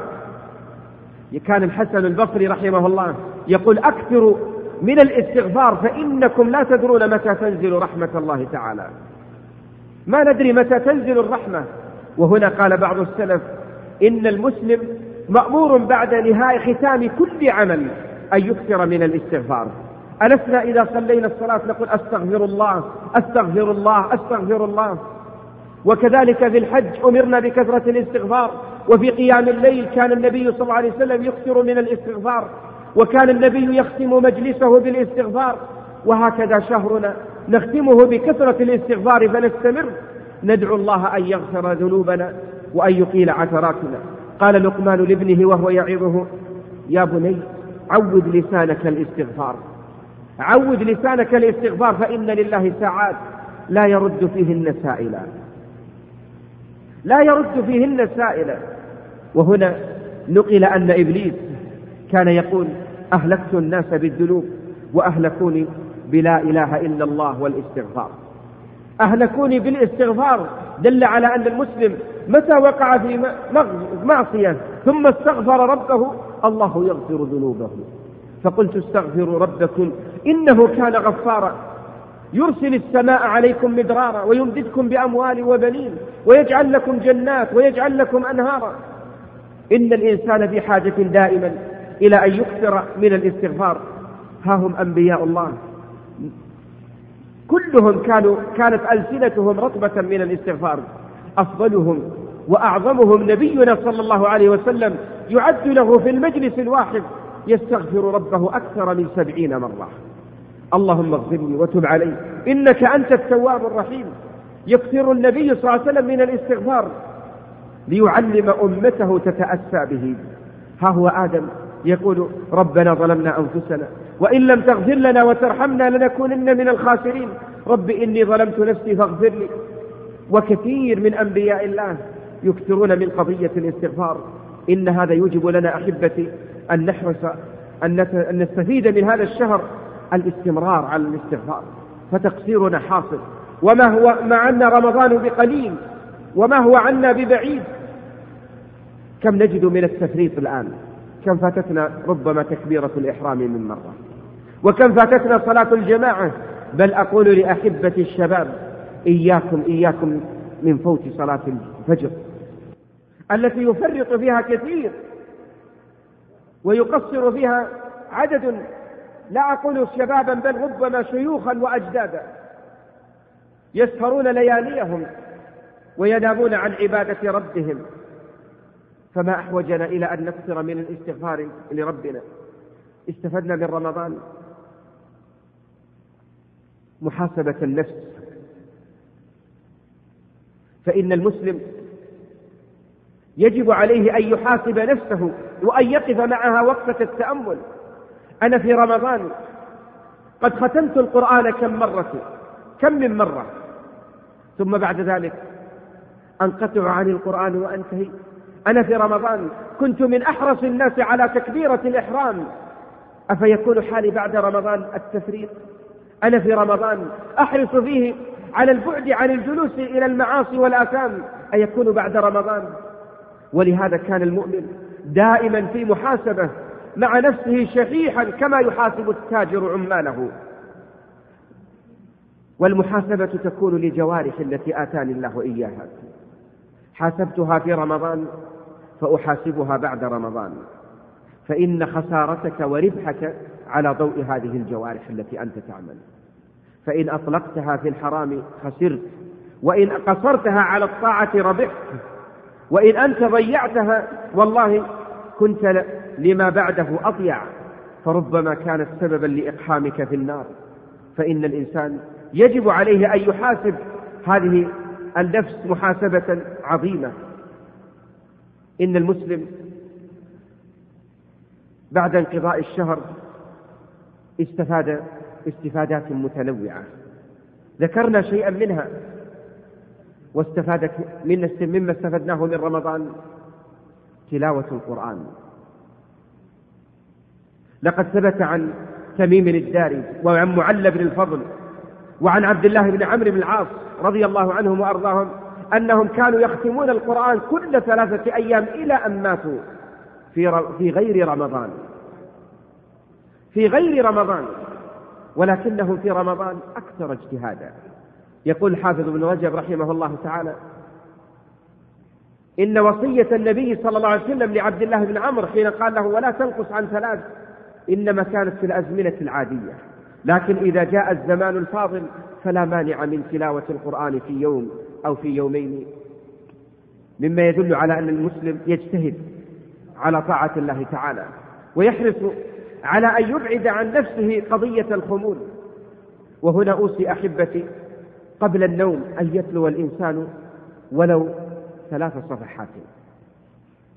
كان الحسن البصري رحمه الله يقول أكثروا من الاستغفار فإنكم لا تدرون متى تنزل رحمة الله تعالى. ما ندري متى تنزل الرحمة. وهنا قال بعض السلف إن المسلم مأمور بعد نهاية ختام كل عمل أن يكثر من الاستغفار. ألسنا إذا صلينا الصلاة نقول أستغفر الله أستغفر الله أستغفر الله. وكذلك في الحج أمرنا بكثرة الاستغفار وفي قيام الليل كان النبي صلى الله عليه وسلم يكثر من الاستغفار وكان النبي يختم مجلسه بالاستغفار. وهكذا شهرنا نختمه بكثرة الاستغفار فنستمر. ندعو الله أن يغفر ذنوبنا. وأن يقيل عثراتنا. قال لقمان لابنه وهو يعظه يا بني عود لسانك الاستغفار. عود لسانك الاستغفار فإن لله ساعات لا يرد فيهن سائلا. لا يرد فيهن سائلا. وهنا نقل أن إبليس كان يقول أهلكت الناس بالذنوب وأهلكوني بلا إله إلا الله والاستغفار. أهلكوني بالاستغفار دل على أن المسلم متى وقع في معصية؟ ثم استغفر ربه الله يغفر ذنوبه. فقلت استغفروا ربكم إنه كان غفارا. يرسل السماء عليكم مدرارا ويمددكم بأموال وبنين ويجعل لكم جنات ويجعل لكم أنهارا. إن الإنسان في حاجة دائما إلى أن يكثر من الاستغفار. ها هم أنبياء الله. كلهم كانوا كانت ألسنتهم رطبة من الاستغفار. أفضلهم وأعظمهم نبينا صلى الله عليه وسلم يعد له في المجلس الواحد يستغفر ربه أكثر من سبعين مرة. اللهم اغفر لي وتب علي. إنك أنت التواب الرحيم. يكثر النبي صلى الله عليه وسلم من الاستغفار. ليعلم أمته تتأسى به. ها هو آدم يقول ربنا ظلمنا أنفسنا وإن لم تغفر لنا وترحمنا لنكونن من الخاسرين. رب إني ظلمت نفسي فاغفر لي. وكثير من أنبياء الله يكثرون من قضية الاستغفار. إن هذا يوجب لنا أحبتي أن نحرص أن نستفيد من هذا الشهر الاستمرار على الاستغفار. فتقصيرنا حاصل. وما هو مع أن رمضان بقليل. وما هو عنا ببعيد. كم نجد من التفريط الآن؟ كم فاتتنا ربما تكبيرة الإحرام من مرة؟ وكم فاتتنا صلاة الجماعة؟ بل أقول لأحبة الشباب إياكم إياكم من فوت صلاة الفجر. التي يفرط فيها كثير ويقصر فيها عدد. لا أقول شبابا بل ربما شيوخا وأجدادا يسهرون لياليهم وينامون عن عبادة ربهم. فما أحوجنا إلى أن نكثر من الاستغفار لربنا. استفدنا من رمضان. محاسبة النفس. فإن المسلم يجب عليه أن يحاسب نفسه وأن يقف معها وقفة التأمل. أنا في رمضان قد ختمت القرآن كم مرة؟ كم من مرة؟ ثم بعد ذلك أنقطع عن القرآن وأنتهي. أنا في رمضان كنت من أحرص الناس على تكبيرة الإحرام. أفيكون حالي بعد رمضان التفريط أنا في رمضان أحرص فيه على البعد عن الجلوس إلى المعاصي والآثام. أيكون بعد رمضان؟ ولهذا كان المؤمن دائما في محاسبة مع نفسه شحيحا كما يحاسب التاجر عماله. والمحاسبة تكون لجوارح التي آتاني الله إياها. حاسبتها في رمضان فأحاسبها بعد رمضان. فإن خسارتك وربحك على ضوء هذه الجوارح التي أنت تعمل. فإن أطلقتها في الحرام خسرت وإن قصرتها على الطاعة ربحت وإن أنت ضيعتها والله كنت لما بعده أضيع. فربما كانت سببا لإقحامك في النار. فإن الإنسان يجب عليه أن يحاسب. هذه النفس محاسبة عظيمة. إن المسلم بعد انقضاء الشهر استفاد استفادات متنوعة. ذكرنا شيئا منها. واستفادت من مما استفدناه من رمضان تلاوة القرآن. لقد ثبت عن تميم الداري وعن معل بن الفضل وعن عبد الله بن عمرو بن العاص رضي الله عنهم وأرضاهم أنهم كانوا يختمون القرآن كل ثلاثة أيام إلى أن ماتوا في في غير رمضان. في غير رمضان ولكنهم في رمضان أكثر اجتهادا. يقول الحافظ ابن رجب رحمه الله تعالى إن وصية النبي صلى الله عليه وسلم لعبد الله بن عمرو حين قال له ولا تنقص عن ثلاث إنما كانت في الأزمنة العادية لكن إذا جاء الزمان الفاضل فلا مانع من تلاوة القرآن في يوم أو في يومين مما يدل على أن المسلم يجتهد على طاعة الله تعالى ويحرص على أن يبعد عن نفسه قضية الخمول. وهنا أوصي أحبتي قبل النوم أن يتلو الإنسان ولو ثلاث صفحات.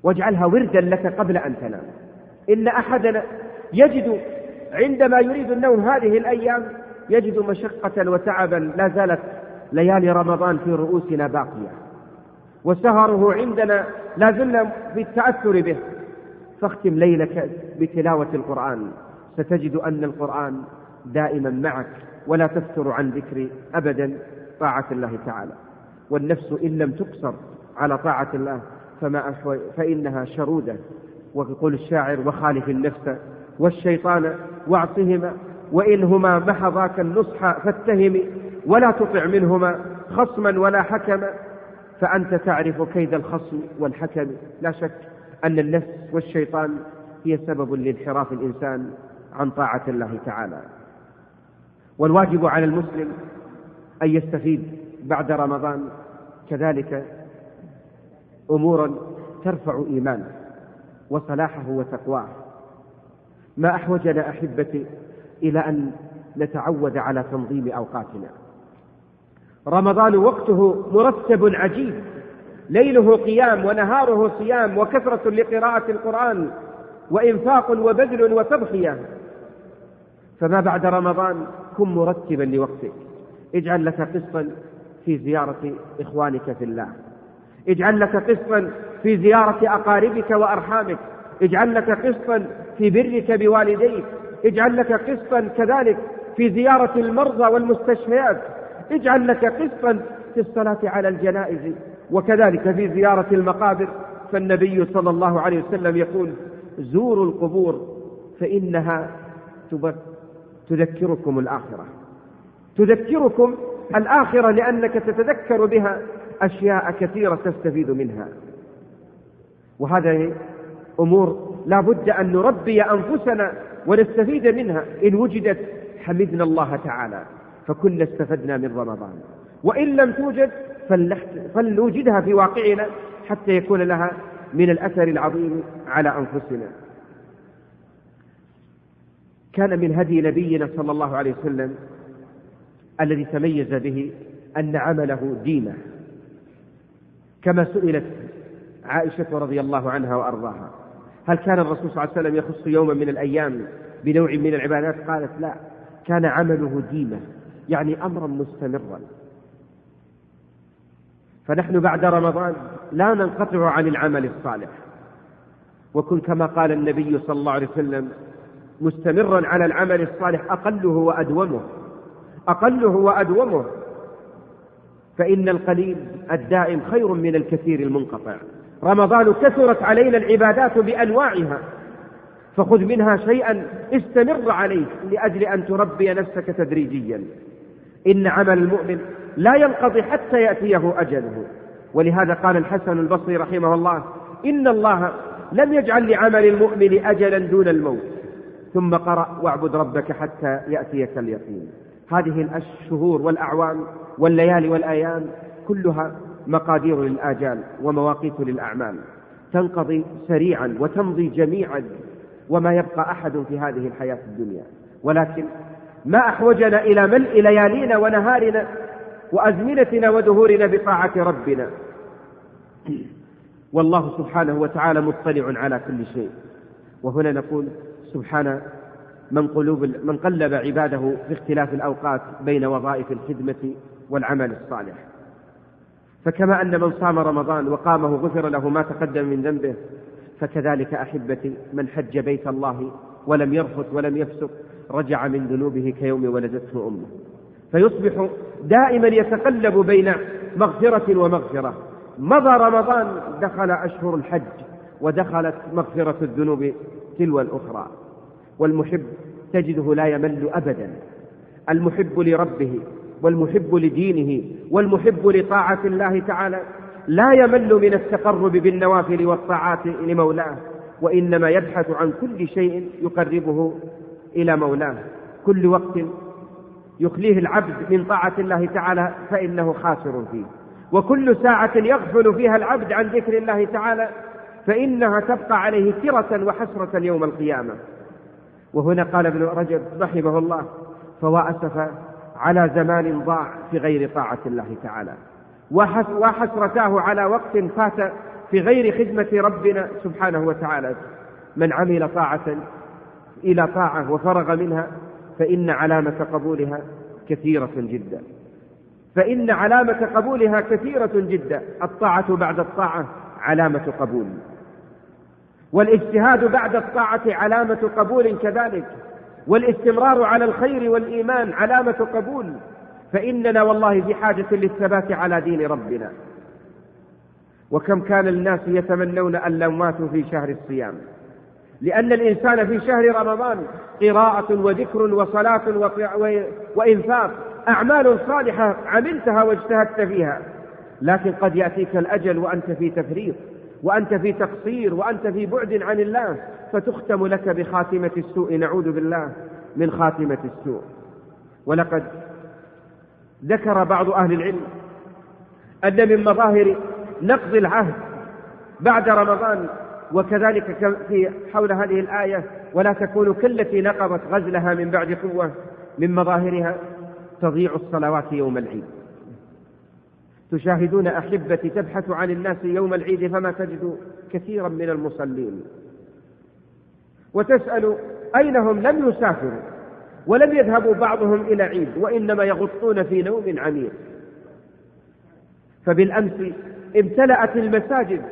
واجعلها وردا لك قبل أن تنام. إن أحدنا يجد عندما يريد النوم هذه الأيام يجد مشقة وتعبا لا زالت ليالي رمضان في رؤوسنا باقية. وسهره عندنا لا زلنا في التأثر به. فاختم ليلك بتلاوة القرآن. ستجد أن القرآن دائما معك. ولا تفتر عن ذكر أبدا طاعة الله تعالى. والنفس إن لم تقصر على طاعة الله فما فإنها شرودة. ويقول الشاعر وخالف النفس والشيطان واعصهما وإن هما محضاك النصح فاتهم ولا تطع منهما خصما ولا حكما. فأنت تعرف كيد الخصم والحكم. لا شك أن النفس والشيطان هي سبب لانحراف الإنسان عن طاعة الله تعالى. والواجب على المسلم أن يستفيد بعد رمضان. كذلك أمورا ترفع إيمانه وصلاحه وتقواه. ما أحوجنا أحبتي إلى أن نتعود على تنظيم أوقاتنا. رمضان وقته مرتب عجيب. ليله قيام ونهاره صيام وكثرة لقراءة القرآن وإنفاق وبذل وتضحية. فما بعد رمضان كن مرتبا لوقتك. اجعل لك قسطا في زيارة إخوانك في الله. اجعل لك قسطا في زيارة أقاربك وأرحامك. اجعل لك قسطا في برك بوالديك. اجعل لك قسطا كذلك في زيارة المرضى والمستشفيات. اجعل لك قسطا في الصلاة على الجنائز. وكذلك في زيارة المقابر. فالنبي صلى الله عليه وسلم يقول زوروا القبور فإنها تذكركم الآخرة. تذكركم الآخرة لأنك تتذكر بها أشياء كثيرة تستفيد منها. وهذه أمور لا بد أن نربي أنفسنا ونستفيد منها. إن وجدت حمدنا الله تعالى فكنا استفدنا من رمضان. وإن لم توجد فلنوجدها في واقعنا حتى يكون لها من الأثر العظيم على أنفسنا. كان من هدي نبينا صلى الله عليه وسلم الذي تميز به أن عمله دينه كما سئلت عائشة رضي الله عنها وأرضاها. هل كان الرسول صلى الله عليه وسلم يخص يوما من الأيام بنوع من العبادات؟ قالت لا كان عمله ديمة يعني أمرا مستمرا. فنحن بعد رمضان لا ننقطع عن العمل الصالح. وكن كما قال النبي صلى الله عليه وسلم مستمرا على العمل الصالح أقله وأدومه. أقله وأدومه. فإن القليل الدائم خير من الكثير المنقطع. رمضان كثرت علينا العبادات بأنواعها. فخذ منها شيئا استمر عليه لأجل أن تربي نفسك تدريجيا. إن عمل المؤمن لا ينقضي حتى يأتيه أجله. ولهذا قال الحسن البصري رحمه الله إن الله لم يجعل لعمل المؤمن أجلا دون الموت. ثم قرأ واعبد ربك حتى يأتيك اليقين. هذه الشهور والأعوام والليالي والأيام كلها مقادير للآجال ومواقيت للأعمال. تنقضي سريعا وتمضي جميعا وما يبقى أحد في هذه الحياة الدنيا. ولكن ما أحوجنا إلى ملء ليالينا ونهارنا وأزمنتنا ودهورنا بطاعة ربنا. والله سبحانه وتعالى مطلع على كل شيء. وهنا نقول سبحان من قلوب من قلب عباده في اختلاف الأوقات بين وظائف الخدمة والعمل الصالح. فكما أن من صام رمضان وقامه غفر له ما تقدم من ذنبه فكذلك أحبتي من حج بيت الله ولم يرفث ولم يفسق رجع من ذنوبه كيوم ولدته أمه. فيصبح دائما يتقلب بين مغفرة ومغفرة. مضى رمضان دخل أشهر الحج ودخلت مغفرة الذنوب تلو الأخرى. والمحب تجده لا يمل أبدا. المحب لربه والمحب لدينه والمحب لطاعة الله تعالى لا يمل من التقرب بالنوافل والطاعات لمولاه وإنما يبحث عن كل شيء يقربه إلى مولاه. كل وقت يخليه العبد من طاعة الله تعالى فإنه خاسر فيه. وكل ساعة يغفل فيها العبد عن ذكر الله تعالى فإنها تبقى عليه كرة وحسرة يوم القيامة. وهنا قال ابن رجب رحمه الله فوا أسف على زمان ضاع في غير طاعة الله تعالى. وحسرتاه على وقت فات في غير خدمة ربنا سبحانه وتعالى. من عمل طاعة إلى طاعة وفرغ منها فإن علامة قبولها كثيرة جدا. فإن علامة قبولها كثيرة جدا. الطاعة بعد الطاعة علامة قبول. والاجتهاد بعد الطاعة علامة قبول كذلك والاستمرار على الخير والإيمان علامة قبول فإننا والله في حاجة للثبات على دين ربنا. وكم كان الناس يتمنون أن لو ماتوا في شهر الصيام لأن الإنسان في شهر رمضان قراءة وذكر وصلاة وإنفاق أعمال صالحة عملتها واجتهدت فيها لكن قد يأتيك الأجل وأنت في تفريط. وأنت في تقصير وأنت في بعد عن الله فتختم لك بخاتمة السوء نعوذ بالله من خاتمة السوء. ولقد ذكر بعض أهل العلم أن من مظاهر نقض العهد بعد رمضان وكذلك في حول هذه الآية ولا تكونوا كالتي نقضت غزلها من بعد قوة من مظاهرها تضيع الصلوات يوم العيد. تشاهدون أحبتي تبحث عن الناس يوم العيد فما تجد كثيرا من المصلين. وتسأل أين هم؟ لم يسافروا. ولم يذهبوا بعضهم إلى عيد وإنما يغطون في نوم عميق. فبالأمس امتلأت المساجد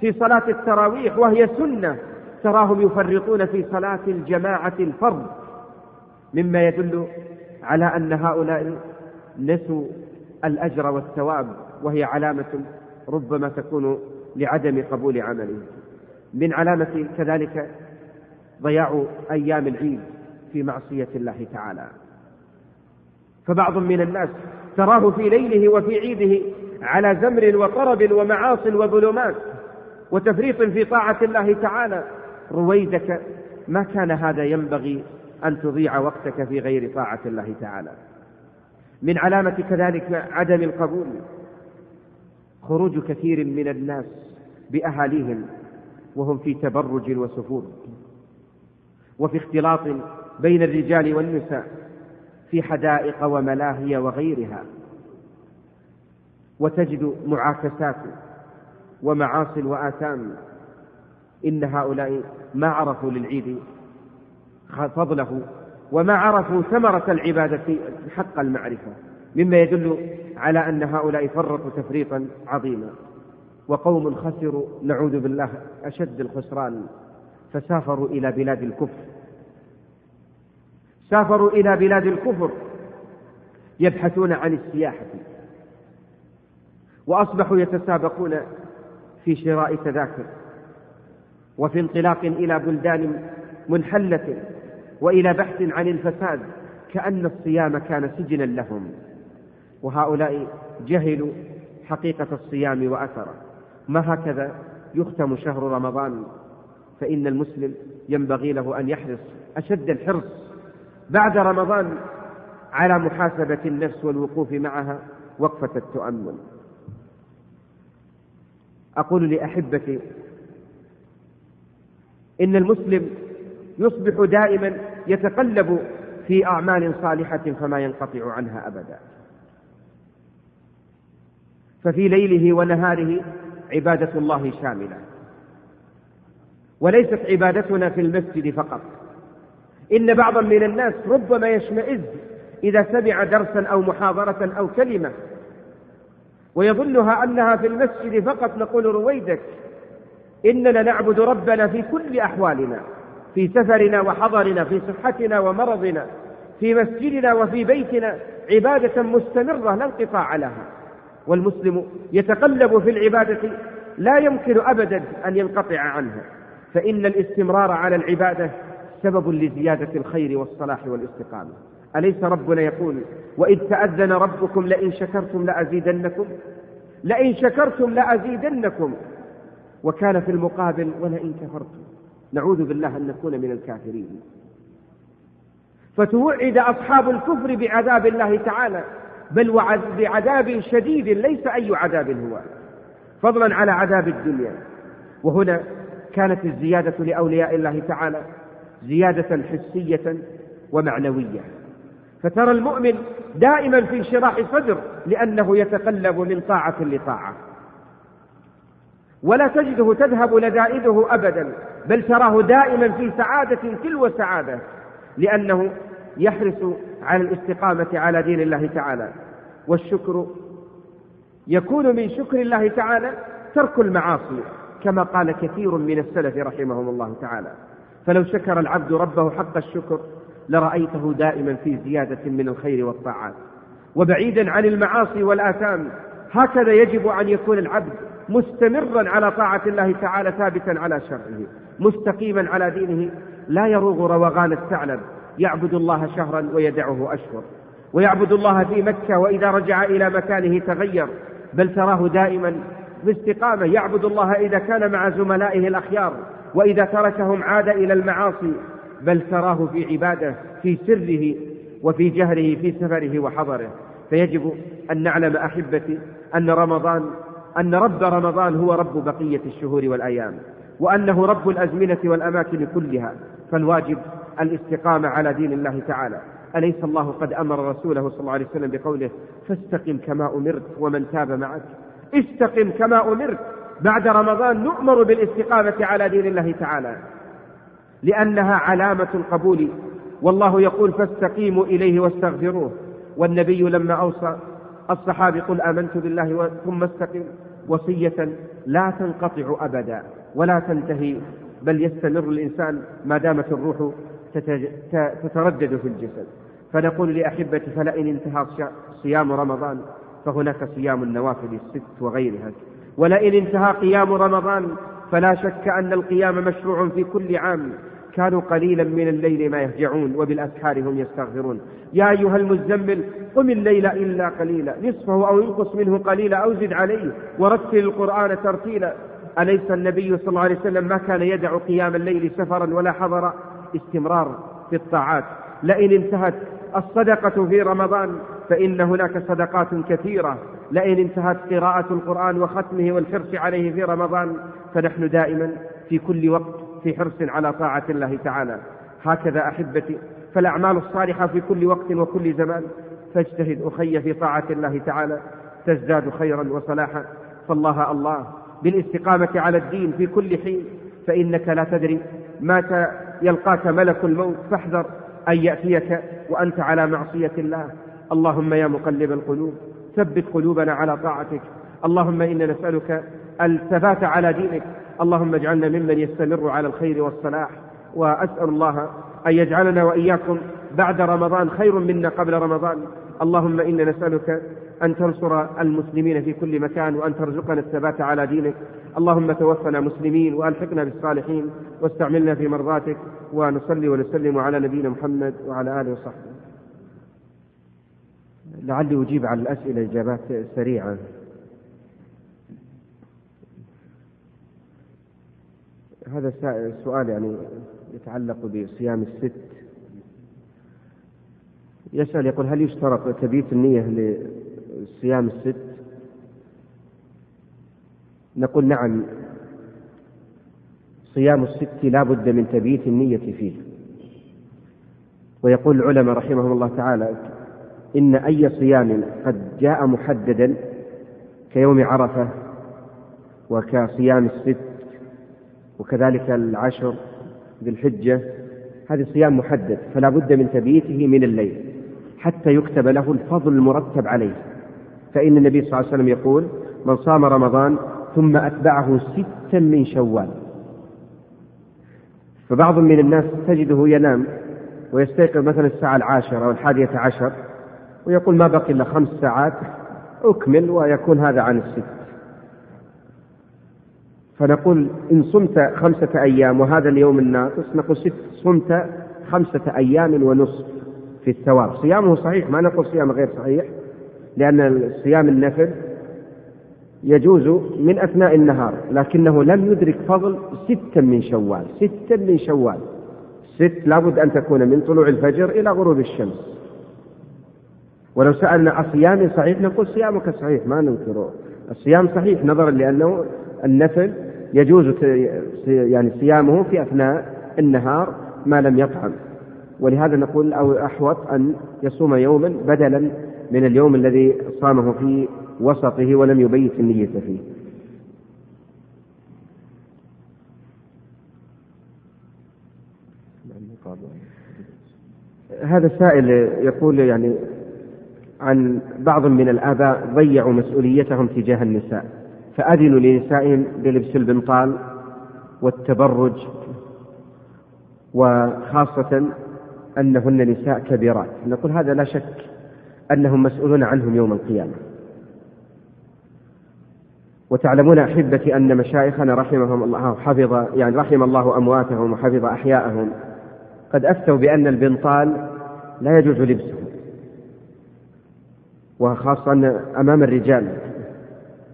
في صلاة التراويح وهي سنة تراهم يفرطون في صلاة الجماعة الفرض. مما يدل على أن هؤلاء نسوا الأجر والثواب وهي علامة ربما تكون لعدم قبول عمله. من علامة كذلك ضياع أيام العيد في معصية الله تعالى. فبعض من الناس تراه في ليله وفي عيده على زمر وطرب ومعاص وظلمات وتفريط في طاعة الله تعالى. رويدك ما كان هذا ينبغي أن تضيع وقتك في غير طاعة الله تعالى. من علامة كذلك عدم القبول. خروج كثير من الناس بأهاليهم وهم في تبرج وسفور. وفي اختلاط بين الرجال والنساء في حدائق وملاهي وغيرها. وتجد معاكسات ومعاصي وآثام. إن هؤلاء ما عرفوا للعيد فضله وما عرفوا ثمرة العبادة حق المعرفة مما يدل على أن هؤلاء فرطوا تفريطا عظيما. وقوم خسروا نعوذ بالله أشد الخسران فسافروا إلى بلاد الكفر. سافروا إلى بلاد الكفر يبحثون عن السياحة. وأصبحوا يتسابقون في شراء تذاكر وفي انطلاق إلى بلدان منحلة. وإلى بحث عن الفساد كأن الصيام كان سجنا لهم. وهؤلاء جهلوا حقيقة الصيام وأثره. ما هكذا يختم شهر رمضان؟ فإن المسلم ينبغي له أن يحرص أشد الحرص بعد رمضان على محاسبة النفس والوقوف معها وقفة التؤمل أقول لأحبتي إن المسلم يصبح دائما يتقلب في أعمال صالحة فما ينقطع عنها أبدا. ففي ليله ونهاره عبادة الله شاملة. وليست عبادتنا في المسجد فقط. إن بعضا من الناس ربما يشمئز إذا سمع درسا أو محاضرة أو كلمة. ويظنها أنها في المسجد فقط. نقول رويدك إننا نعبد ربنا في كل أحوالنا. في سفرنا وحضرنا في صحتنا ومرضنا في مسجدنا وفي بيتنا عبادة مستمرة لا انقطاع لها. والمسلم يتقلب في العبادة لا يمكن أبدا أن ينقطع عنها. فإن الاستمرار على العبادة سبب لزيادة الخير والصلاح والاستقامة. أليس ربنا يقول وإذ تأذن ربكم لئن شكرتم لأزيدنكم لئن شكرتم لأزيدنكم. وكان في المقابل ولئن كفرتم نعوذ بالله أن نكون من الكافرين. فتوعد أصحاب الكفر بعذاب الله تعالى بل بعذاب شديد ليس أي عذاب هو. فضلا على عذاب الدنيا. وهنا كانت الزيادة لأولياء الله تعالى زيادة حسية ومعنوية. فترى المؤمن دائما في انشراح صدر لأنه يتقلب من طاعة لطاعة. ولا تجده تذهب لذائذه أبدا. بل تراه دائما في سعادة تلو سعادة لأنه يحرص على الاستقامة على دين الله تعالى. والشكر يكون من شكر الله تعالى ترك المعاصي كما قال كثير من السلف رحمهم الله تعالى. فلو شكر العبد ربه حق الشكر لرأيته دائما في زيادة من الخير والطاعات. وبعيدا عن المعاصي والآثام هكذا يجب أن يكون العبد مستمرا على طاعة الله تعالى ثابتا على شرعه. مستقيما على دينه لا يروغ روغان الثعلب يعبد الله شهرا ويدعه أشهر. ويعبد الله في مكة وإذا رجع إلى مكانه تغير بل تراه دائما باستقامة. يعبد الله إذا كان مع زملائه الأخيار وإذا تركهم عاد إلى المعاصي بل تراه في عباده في سره وفي جهره في سفره وحضره. فيجب أن نعلم أحبتي أن رمضان أن رب رمضان هو رب بقية الشهور والأيام. وأنه رب الأزمنة والأماكن كلها فالواجب الاستقامة على دين الله تعالى. أليس الله قد أمر رسوله صلى الله عليه وسلم بقوله فاستقم كما أمرت ومن تاب معك؟ استقم كما أمرت. بعد رمضان نؤمر بالاستقامة على دين الله تعالى لأنها علامة القبول. والله يقول فاستقيموا إليه واستغفروه. والنبي لما أوصى الصحابي قل آمنت بالله ثم استقم. وصية لا تنقطع أبدا. ولا تنتهي بل يستمر الإنسان ما دامت الروح تتردد في الجسد. فنقول لأحبتي فلئن انتهى صيام رمضان فهناك صيام النوافل الست وغيرها. ولئن انتهى قيام رمضان فلا شك أن القيام مشروع في كل عام. كانوا قليلا من الليل ما يهجعون وبالأسحار هم يستغفرون. يا أيها المزمل قم الليل إلا قليلا. نصفه أو انقص منه قليلا أو زد عليه ورتل القرآن ترتيلا. أليس النبي صلى الله عليه وسلم ما كان يدع قيام الليل سفرا ولا حضرا استمرار في الطاعات؟ لئن انتهت الصدقة في رمضان فإن هناك صدقات كثيرة. لئن انتهت قراءة القرآن وختمه والحرص عليه في رمضان فنحن دائما في كل وقت في حرص على طاعة الله تعالى. هكذا أحبتي فالأعمال الصالحة في كل وقت وكل زمان فاجتهد أخي في طاعة الله تعالى تزداد خيرا وصلاحا. فالله الله. بالاستقامة على الدين في كل حين فإنك لا تدري متى يلقاك ملك الموت فاحذر أن يأتيك وأنت على معصية الله. اللهم يا مقلب القلوب ثبت قلوبنا على طاعتك. اللهم إنا نسألك الثبات على دينك. اللهم اجعلنا ممن يستمر على الخير والصلاح. وأسأل الله أن يجعلنا وإياكم بعد رمضان خير منا قبل رمضان. اللهم إنا نسألك أن تنصر المسلمين في كل مكان وأن ترزقنا الثبات على دينك. اللهم توفنا مسلمين وألحقنا بالصالحين واستعملنا في مرضاتك ونصلي ونسلم على نبينا محمد وعلى آله وصحبه. لعلي أجيب على الأسئلة إجابات سريعة. هذا سؤال يعني يتعلق بصيام الست. يسأل يقول هل يشترط تبيت النية لصيام الست. نقول نعم صيام الست لا بد من تبييت النية فيه. ويقول العلماء رحمهم الله تعالى إن أي صيام قد جاء محددا كيوم عرفة وكصيام الست وكذلك العشر ذي الحجة هذا صيام محدد فلا بد من تبييته من الليل حتى يكتب له الفضل المرتب عليه. فإن النبي صلى الله عليه وسلم يقول من صام رمضان ثم أتبعه ستا من شوال فبعض من الناس تجده ينام ويستيقظ مثلا الساعة العاشرة أو الحادية عشر ويقول ما بقي إلا خمس ساعات أكمل ويكون هذا عن الست فنقول إن صمت خمسة أيام وهذا اليوم الناقص نقول ست صمت خمسة أيام ونصف في الثواب صيامه صحيح ما نقول صيام غير صحيح. لأن صيام النفل يجوز من أثناء النهار لكنه لم يدرك فضل ستا من شوال ستا من شوال. ست لابد أن تكون من طلوع الفجر إلى غروب الشمس. ولو سألنا أصيام صحيح نقول صيامك صحيح ما ننكره الصيام صحيح نظرا لأنه النفل يجوز يعني صيامه في أثناء النهار ما لم يطعم. ولهذا نقول أو أحوط أن يصوم يوما بدلا من اليوم الذي صامه في وسطه ولم يبيت النية فيه. هذا السائل يقول يعني عن بعض من الآباء ضيعوا مسؤوليتهم تجاه النساء فأذنوا لنسائهم بلبس البنطال والتبرج وخاصة أنهن نساء كبيرات. نقول هذا لا شك أنهم مسؤولون عنهم يوم القيامة. وتعلمون أحبتي أن مشايخنا رحمهم الله حفظ يعني رحم الله أمواتهم وحفظ أحياءهم. قد أفتوا بأن البنطال لا يجوز لبسه وخاصة أمام الرجال.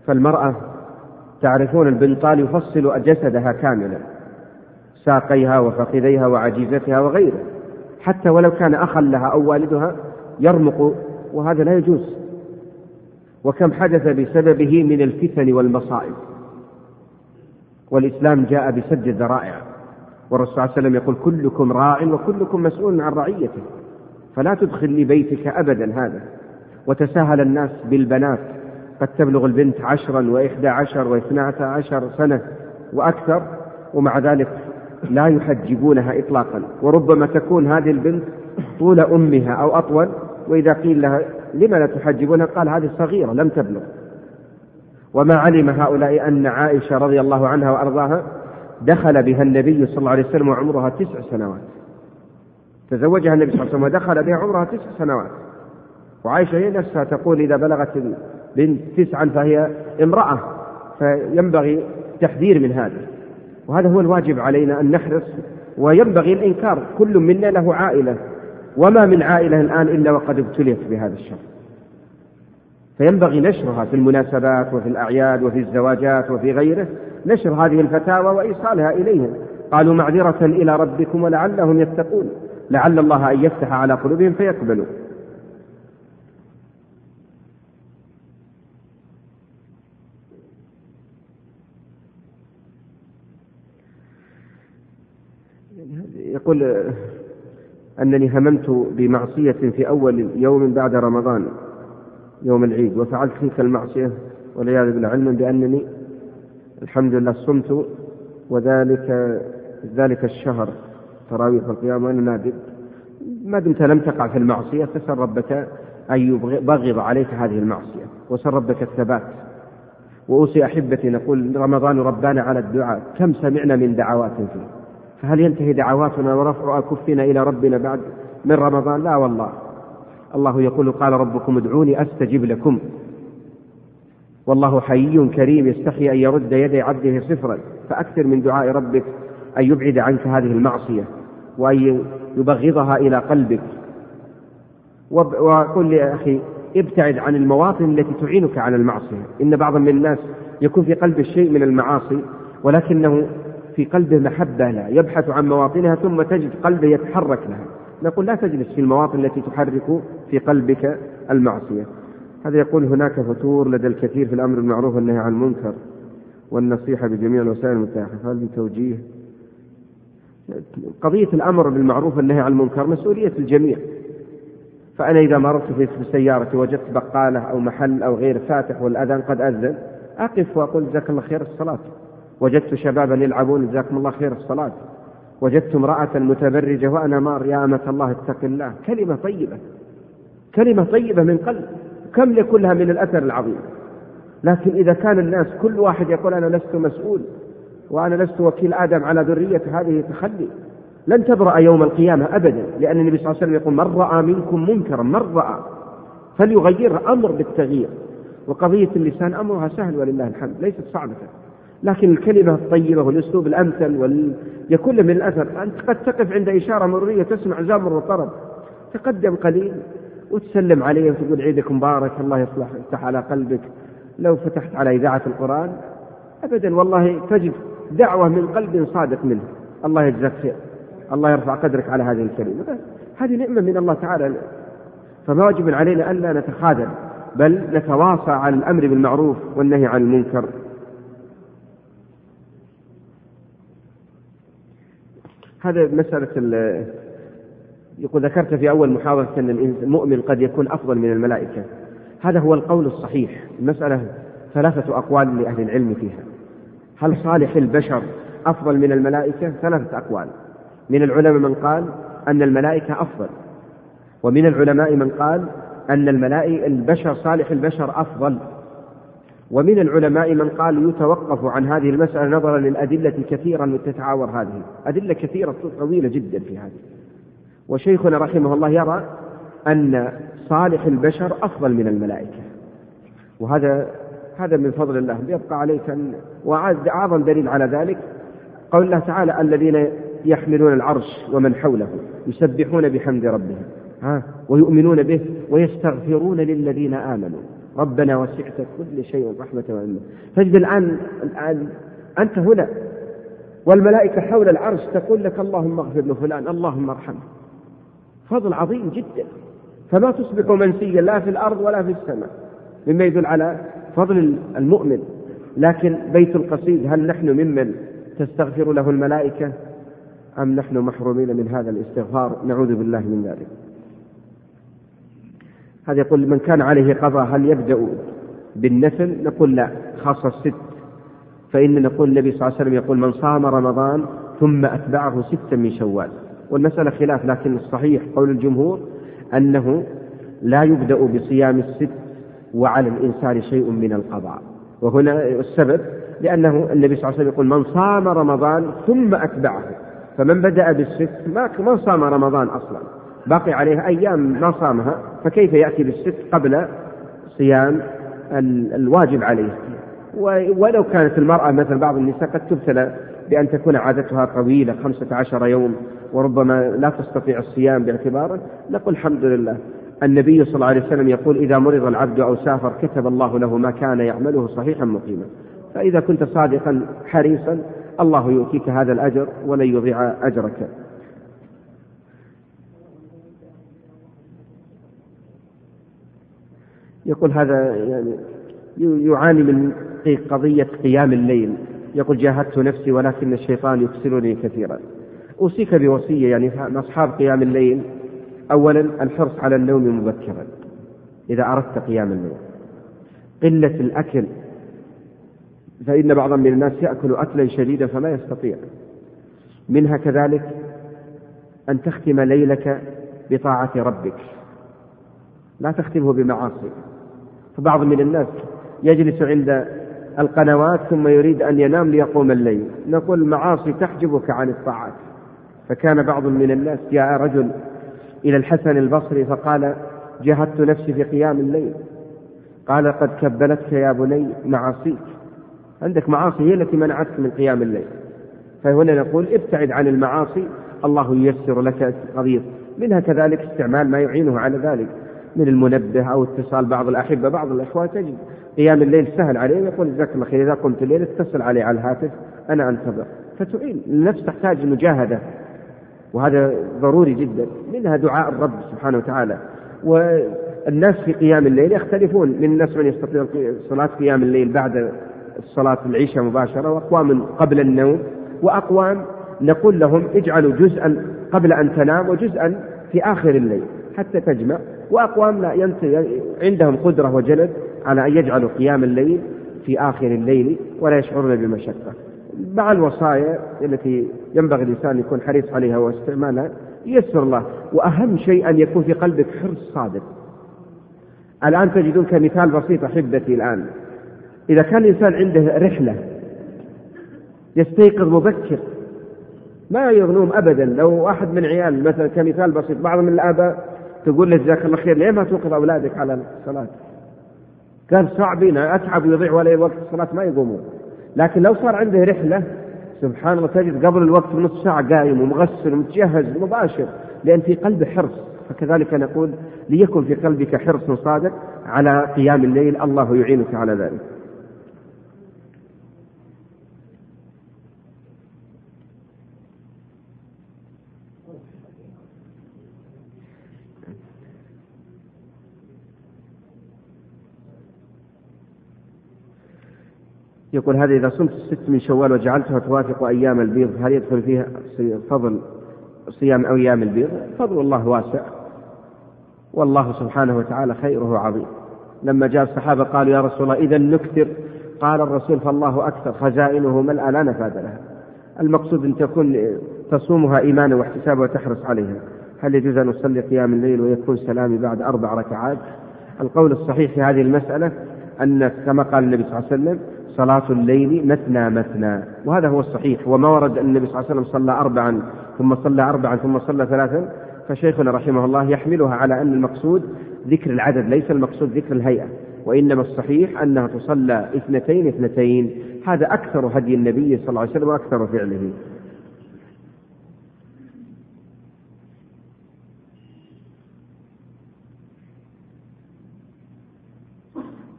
فالمرأة تعرفون البنطال يفصل جسدها كاملا. ساقيها وفخذيها وعجيزتها وغيره حتى ولو كان أخا لها أو والدها يرمق وهذا لا يجوز. وكم حدث بسببه من الفتن والمصائب. والإسلام جاء بسد الذرائع. والرسول صلى الله عليه وسلم يقول كلكم راع وكلكم مسؤول عن رعيته. فلا تدخل لبيتك أبدا هذا. وتساهل الناس بالبنات. قد تبلغ البنت عشرا وإحدى عشر واثنى عشر سنة وأكثر. ومع ذلك لا يحجبونها إطلاقا. وربما تكون هذه البنت طول أمها أو أطول. وإذا قيل لها لما لا تحجبونها قال هذه صغيرة لم تبلغ. وما علم هؤلاء أن عائشة رضي الله عنها وأرضاها دخل بها النبي صلى الله عليه وسلم وعمرها تسع سنوات. تزوجها النبي صلى الله عليه وسلم ودخل بها عمرها تسع سنوات. وعائشة هي نفسها تقول إذا بلغت البنت تسعا فهي امرأة فينبغي التحذير من هذا. وهذا هو الواجب علينا أن نحرص وينبغي الإنكار. كل منا له عائلة. وما من عائلة الآن إلا وقد ابتليت بهذا الشر فينبغي نشرها في المناسبات وفي الأعياد وفي الزواجات وفي غيره نشر هذه الفتاوى وإيصالها إليهم. قالوا معذرة إلى ربكم ولعلهم يتقون. لعل الله أن يفتح على قلوبهم فيقبلوا. يقول أنني هممت بمعصية في أول يوم بعد رمضان يوم العيد وفعلت تلك المعصية والعياذ بالله علما بأنني الحمد لله صمت وذلك ذلك الشهر تراويح القيام وأنا نادم ما دمت لم تقع في المعصية فسل ربك أن يبغض عليك هذه المعصية وسل ربك الثبات. وأوصي أحبتي نقول رمضان ربانا على الدعاء كم سمعنا من دعوات فيه. فهل ينتهي دعواتنا ورفع أكفنا إلى ربنا بعد من رمضان؟ لا والله. الله يقول قال ربكم ادعوني أستجب لكم. والله حي كريم يستحي أن يرد يدي عبده صفرا فأكثر من دعاء ربك أن يبعد عنك هذه المعصية وأن يبغضها إلى قلبك. وقل لي أخي ابتعد عن المواطن التي تعينك على المعصية. إن بعض من الناس يكون في قلبه شيء من المعاصي ولكنه في قلبه محبة لها يبحث عن مواطنها ثم تجد قلبه يتحرك لها. نقول لا تجلس في المواطن التي تحرك في قلبك المعصية. هذا يقول هناك فتور لدى الكثير في الأمر بالمعروف والنهي عن المنكر والنصيحة بجميع الوسائل المتاحة. هذه توجيه. قضية الأمر بالمعروف والنهي عن المنكر مسؤولية الجميع. فأنا إذا مررت في سيارتي وجدت بقالة أو محل أو غير فاتح والأذان قد أذن أقف وأقول جزاك الله خير الصلاة. وجدت شبابا يلعبون جزاكم الله خير الصلاة. وجدت امرأة متبرجة وأنا مار يا أمة الله اتق الله. كلمة طيبة. كلمة طيبة من قلب. كم لكلها من الأثر العظيم. لكن إذا كان الناس كل واحد يقول أنا لست مسؤول وأنا لست وكيل آدم على ذرية هذه تخلي لن تبرأ يوم القيامة أبدا لأن النبي صلى الله عليه وسلم يقول من رأى منكم منكرا من رأى. فليغيره أمر بالتغيير. وقضية اللسان أمرها سهل ولله الحمد ليست صعبة. لكن الكلمة الطيبة والأسلوب الأمثل وال... يكون من الأثر. أنت قد تقف عند إشارة مرورية تسمع زمر وطرب تقدم قليل وتسلم عليه وتقول عيدك مبارك الله يصلح يفتح على قلبك. لو فتحت على إذاعة القرآن أبدا والله تجد دعوة من قلب صادق منه. الله يجزاك خير. الله يرفع قدرك على هذه الكلمة. هذه نعمة من الله تعالى. فما واجب علينا ألا نتخاذل بل نتواصى على الأمر بالمعروف والنهي عن المنكر. هذا مسألة يقول ذكرت في أول محاضرة أن المؤمن قد يكون أفضل من الملائكة. هذا هو القول الصحيح. المسألة ثلاثة أقوال لأهل العلم فيها. هل صالح البشر أفضل من الملائكة؟ ثلاثة أقوال. من العلماء من قال أن الملائكة أفضل. ومن العلماء من قال أن الملائكة البشر صالح البشر أفضل. ومن العلماء من قال يتوقف عن هذه المسألة نظرا للأدلة التي تتعاور هذه. أدلة كثيرة طويلة جدا في هذه. وشيخنا رحمه الله يرى أن صالح البشر أفضل من الملائكة. وهذا هذا من فضل الله. يبقى عليك أن وأعظم دليل على ذلك قول الله تعالى الذين يحملون العرش ومن حوله يسبحون بحمد ربهم. ها؟ ويؤمنون به ويستغفرون للذين آمنوا. ربنا وسعت كل شيء رحمة وعلما تجد الآن الآن أنت هنا والملائكة حول العرش تقول لك اللهم اغفر لفلان اللهم ارحمه. فضل عظيم جدا. فما تصبح منسيا لا في الأرض ولا في السماء. مما يدل على فضل المؤمن. لكن بيت القصيد هل نحن ممن تستغفر له الملائكة أم نحن محرومين من هذا الاستغفار؟ نعوذ بالله من ذلك. هذا يقول من كان عليه قضاء هل يبدأ بالنفل؟ نقول لا خاصة الست. فإن نقول النبي صلى الله عليه وسلم يقول من صام رمضان ثم أتبعه ستا من شوال. والمسألة خلاف لكن الصحيح قول الجمهور أنه لا يبدأ بصيام الست وعلى الإنسان شيء من القضاء. وهنا السبب لأنه النبي صلى الله عليه وسلم يقول من صام رمضان ثم أتبعه. فمن بدأ بالست ما ما صام رمضان أصلا. باقي عليه أيام ما صامها فكيف يأتي بالست قبل صيام الواجب عليه؟ ولو كانت المرأة مثل بعض النساء قد تبتلى بأن تكون عادتها طويلة خمسة عشر يوم وربما لا تستطيع الصيام باعتباره نقول الحمد لله. النبي صلى الله عليه وسلم يقول إذا مرض العبد أو سافر كتب الله له ما كان يعمله صحيحا مقيما. فإذا كنت صادقا حريصا الله يؤتيك هذا الأجر ولن يضيع أجرك. يقول هذا يعني يعاني من قضية قيام الليل. يقول جاهدت نفسي ولكن الشيطان يكسرني كثيرا. أوصيك بوصية يعني أصحاب قيام الليل. أولا الحرص على النوم مبكرا. إذا أردت قيام الليل. قلة الأكل. فإن بعضا من الناس يأكل أكلا شديدا فما يستطيع. منها كذلك أن تختم ليلك بطاعة ربك. لا تختمه بمعاصي فبعض من الناس يجلس عند القنوات ثم يريد أن ينام ليقوم الليل. نقول المعاصي تحجبك عن الطاعات. فكان بعض من الناس جاء رجل إلى الحسن البصري فقال جهدت نفسي في قيام الليل. قال قد كبلتك يا بني معاصيك. عندك معاصي هي التي منعتك من قيام الليل. فهنا نقول ابتعد عن المعاصي الله ييسر لك قضية منها كذلك استعمال ما يعينه على ذلك. من المنبه أو اتصال بعض الأحبة بعض الأخوة تجد قيام الليل سهل عليه يقول جزاك الله خير إذا قمت الليل اتصل علي على الهاتف أنا أنتظر. فتعين النفس تحتاج مجاهدة وهذا ضروري جدا منها دعاء الرب سبحانه وتعالى. والناس في قيام الليل يختلفون من الناس من يستطيع صلاة قيام الليل بعد صلاة العشاء مباشرة وأقوام قبل النوم وأقوام نقول لهم اجعلوا جزءا قبل أن تنام وجزءا في آخر الليل حتى تجمع وأقوام لا ينتهي عندهم قدرة وجلد على أن يجعلوا قيام الليل في آخر الليل ولا يشعرون بمشقة. مع الوصايا التي ينبغي الإنسان يكون حريص عليها واستعمالها يسر الله. وأهم شيء أن يكون في قلبك حرص صادق. الآن تجدون كمثال بسيط أحبتي الآن. إذا كان الإنسان عنده رحلة يستيقظ مبكر ما يغنوم أبدا. لو أحد من عيال مثلا كمثال بسيط بعض من الآباء تقول له جزاك الله خير ليه ما توقظ أولادك على الصلاة؟ قال صعبين أتعب ويضيع ولا وقت الصلاة ما يقومون. لكن لو صار عنده رحلة سبحان الله تجد قبل الوقت بنص ساعة قايم ومغسل ومتجهز مباشر لأن في قلبه حرص. فكذلك نقول ليكن في قلبك حرص صادق على قيام الليل الله يعينك على ذلك. يقول هذا إذا صمت الست من شوال وجعلتها توافق أيام البيض هل يدخل فيها فضل صيام أيام البيض؟ فضل الله واسع. والله سبحانه وتعالى خيره عظيم. لما جاء الصحابة قالوا يا رسول الله إذا نكثر قال الرسول فالله أكثر خزائنه ملأ لا نفاد لها. المقصود أن تكون تصومها إيمانا واحتسابا وتحرص عليها. هل يجوز أن أصلي قيام الليل ويكون سلامي بعد أربع ركعات؟ القول الصحيح في هذه المسألة أن كما قال النبي صلى الله عليه وسلم صلاة الليل مثنى مثنى وهذا هو الصحيح. وما ورد أن النبي صلى الله عليه وسلم صلى أربعا ثم صلى أربعا ثم صلى ثلاثا فشيخنا رحمه الله يحملها على أن المقصود ذكر العدد ليس المقصود ذكر الهيئة وإنما الصحيح أنها تصلى اثنتين اثنتين. هذا أكثر هدي النبي صلى الله عليه وسلم وأكثر فعله.